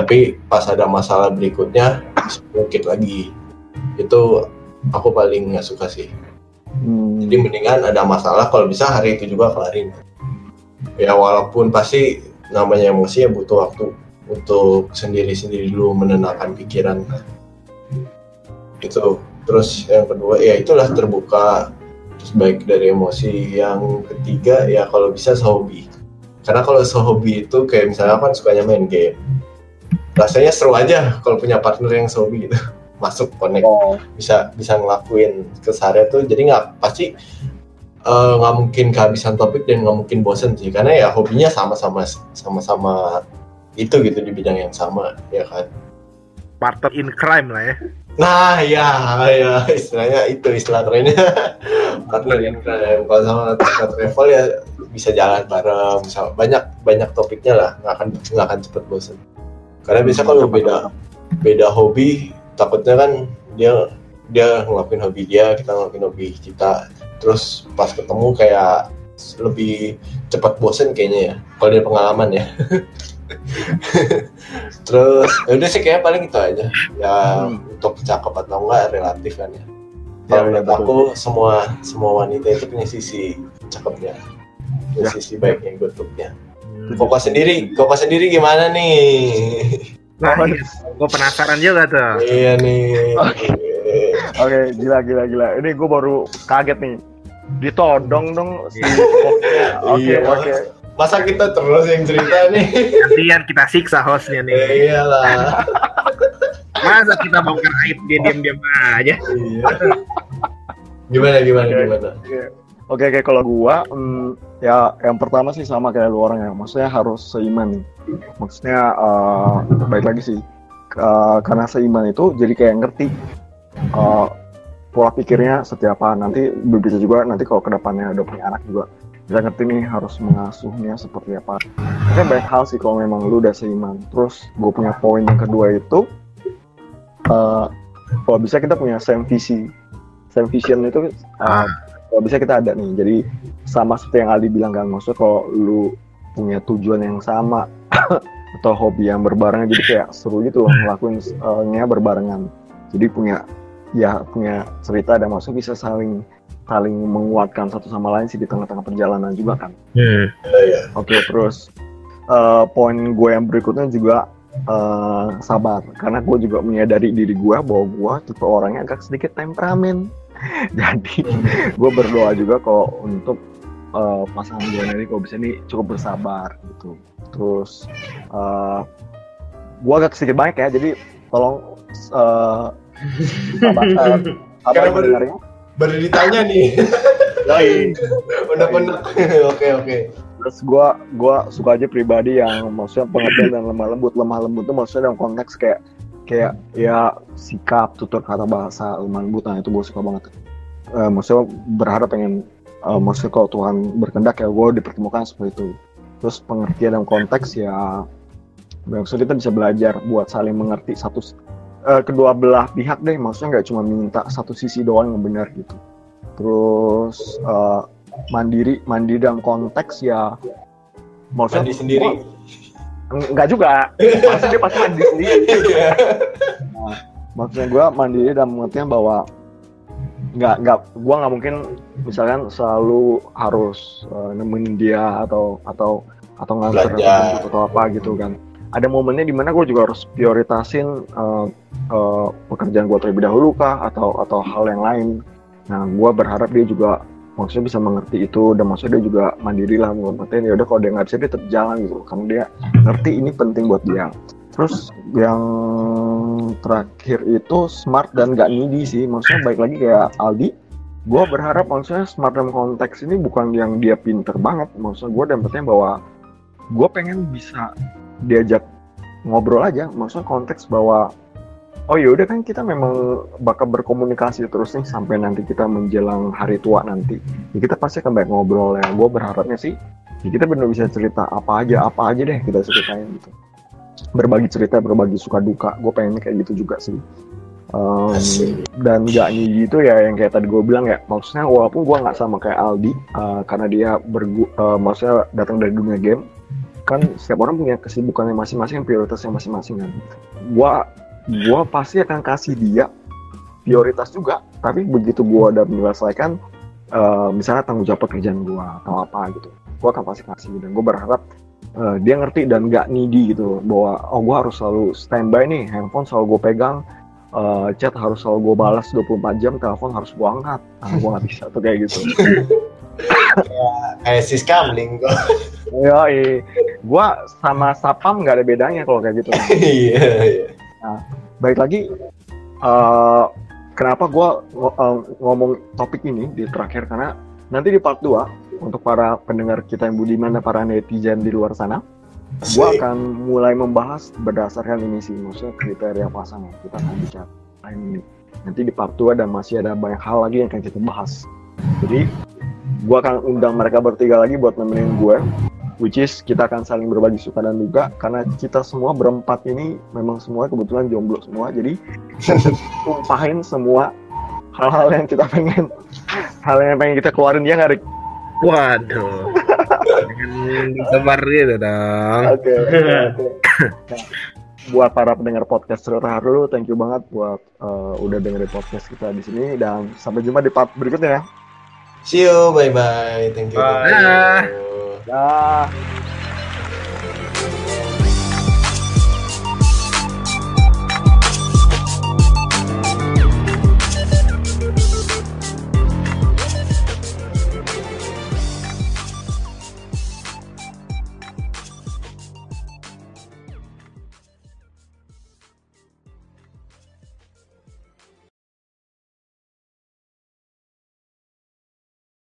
tapi pas ada masalah berikutnya bangkit lagi. Itu aku paling nggak suka sih. Hmm, jadi mendingan ada masalah kalau bisa hari itu juga kelarin. Ya walaupun pasti namanya emosi ya butuh waktu untuk sendiri-sendiri dulu menenangkan pikiran. Itu. Terus yang kedua ya itulah terbuka. Terus baik dari emosi. Yang ketiga ya kalau bisa sehobi. Karena kalau sehobi itu kayak misalnya kan sukanya main game. Rasanya seru aja kalau punya partner yang sehobi gitu. <laughs> Masuk connect. Oh, bisa bisa ngelakuin keseharian tuh. Jadi nggak pasti eh, nggak mungkin kehabisan topik dan nggak mungkin bosen sih. Karena ya hobinya sama-sama sama-sama itu gitu di bidang yang sama ya kan? Partner in crime lah ya. Nah ya ya istilahnya itu istilah kerennya <laughs> partner in crime kalau sama sama travel ya bisa jalan bareng bisa banyak banyak topiknya lah nggak akan nggak akan cepet bosen. Karena biasa kalau beda beda hobi takutnya kan dia dia ngelakuin hobi dia kita ngelakuin hobi kita. Terus pas ketemu kayak lebih cepat bosen kayaknya ya kalau dari pengalaman ya <laughs> <laughs> terus ya udah sih kayak paling itu aja ya untuk cakep atau enggak relatif kan ya kalau Ya, menurut betul. aku semua semua wanita itu punya sisi cakepnya punya Ya. sisi baiknya buruknya Koko sendiri, Koko sendiri gimana nih? nah iya. gue penasaran juga tuh iya nih. Oke, gila gila gila. Ini gue baru kaget nih. Ditodong dong si <laughs> koknya. Oke, Iya. oke. Masa kita terus yang cerita nih? gantian kita siksa hostnya nih Eh, iyalah. masa kita bongkar aib dia diam-diam aja Iya. Gimana gimana Oke. gimana? Oke, oke kalau gua hmm, ya yang pertama sih sama kayak lu orang ya. Maksudnya harus seiman nih. Maksudnya eh, baik lagi sih. Eh, karena seiman itu jadi kayak ngerti eh, pola pikirnya setiap apa nanti bisa juga nanti kalau ke depannya udah punya anak juga bisa ngerti nih harus mengasuhnya seperti apa. Oke banyak hal sih kalau memang lu udah seiman. Terus gue punya poin yang kedua itu eh kalau bisa kita punya same visi. Same vision itu Ah. kalau bisa kita ada nih jadi sama seperti yang Aldi bilang kan maksudnya kalau lu punya tujuan yang sama <coughs> atau hobi yang berbarengan jadi kayak seru gitu loh ngelakuin eh, berbarengan jadi punya ya punya cerita dan maksudnya bisa saling saling menguatkan satu sama lain sih di tengah-tengah perjalanan juga kan hmm. Iya. Oke, terus eh, poin gue yang berikutnya juga eh, sabar, karena gue juga menyadari diri gue bahwa gue tipe orangnya agak sedikit temperamen. <laughs> Jadi gue berdoa juga kok untuk eh, pasangan gue nanti kalau bisa nih cukup bersabar gitu. Terus eh, gue agak sedikit banyak ya, jadi tolong eh, sabar, eh, <laughs> sabar Karena baru- ditanya nih. Udah bener. Oke oke. terus gua gua suka aja pribadi yang maksudnya pengertian dan lemah lembut lemah lembut itu maksudnya dalam konteks kayak kayak ya sikap tutur kata bahasa lemah lembut nah itu gue suka banget Eh, maksudnya berharap pengen eh, maksudnya kalau Tuhan berkehendak ya gue dipertemukan seperti itu terus pengertian dalam konteks ya maksudnya kita bisa belajar buat saling mengerti satu eh, kedua belah pihak deh maksudnya nggak cuma minta satu sisi doang yang benar gitu. Terus eh, mandiri mandiri dalam konteks ya maksudnya Mandi sendiri. Enggak juga. Maksudnya dia pasti <laughs> mandiri sendiri. Iya. maksudnya gue mandiri dalam pengertian bahwa nggak nggak gue nggak mungkin misalkan selalu harus eh, nemenin dia atau atau atau nganter atau apa gitu kan. Ada momennya di mana gue juga harus prioritasin eh, eh, pekerjaan gue terlebih dahulu kah atau atau hal yang lain. Nah gue berharap dia juga maksudnya bisa mengerti itu dan maksudnya dia juga mandiri lah mengerti ya udah kalau dia nggak bisa dia tetap jalan gitu. Karena dia ngerti ini penting buat dia. Terus yang terakhir itu smart dan gak needy sih. Maksudnya baik lagi kayak Aldi. Gue berharap maksudnya smart dalam konteks ini bukan yang dia pinter banget. Maksudnya gue dapetnya bahwa gue pengen bisa diajak ngobrol aja. Maksudnya konteks bahwa oh yaudah kan kita memang bakal berkomunikasi terus nih sampai nanti kita menjelang hari tua nanti. Ya kita pasti akan banyak ngobrol ya. Gue berharapnya sih ya kita benar bisa cerita apa aja apa aja deh kita ceritain gitu. Berbagi cerita berbagi suka duka. Gue pengennya kayak gitu juga sih. Um, dan gak nih gitu ya yang kayak tadi gue bilang ya. Maksudnya walaupun gue nggak sama kayak Aldi uh, karena dia bergu uh, maksudnya datang dari dunia game kan setiap orang punya kesibukannya masing-masing prioritasnya masing-masing kan. Gue gue pasti akan kasih dia prioritas juga tapi begitu gue udah menyelesaikan uh, misalnya tanggung jawab pekerjaan gue atau apa gitu gue akan pasti kasih dan gue berharap uh, dia ngerti dan gak needy gitu bahwa oh gue harus selalu standby nih handphone selalu gue pegang eh, chat harus selalu gue balas 24 jam, telepon harus gue angkat. Nah, gue nggak bisa tuh kayak gitu. <laughs> Kayak sis kamling kok. Ya, gue sama sapam nggak ada bedanya kalau kayak gitu. <laughs> Iya, iya. Baik lagi, eh, kenapa gue ngomong topik ini di terakhir karena nanti di part 2 untuk para pendengar kita yang budiman dan para netizen di luar sana, gue akan mulai membahas berdasarkan ini sih, maksudnya kriteria pasangan kita akan bicara ini. Nanti di part 2 dan masih ada banyak hal lagi yang akan kita bahas. Jadi, gue akan undang mereka bertiga lagi buat nemenin gue, which is kita akan saling berbagi suka dan duka karena kita semua berempat ini memang semua kebetulan jomblo semua, jadi <laughs> tumpahin semua hal-hal yang kita pengen hal yang pengen kita keluarin dia nggak Rik? Waduh. Disebar gitu dong. Oke. oke. Nah, buat para pendengar podcast Cerita dulu, thank you banget buat uh, udah dengerin podcast kita di sini dan sampai jumpa di part berikutnya ya. See you, bye bye. Thank you. Bye. Thank 啊。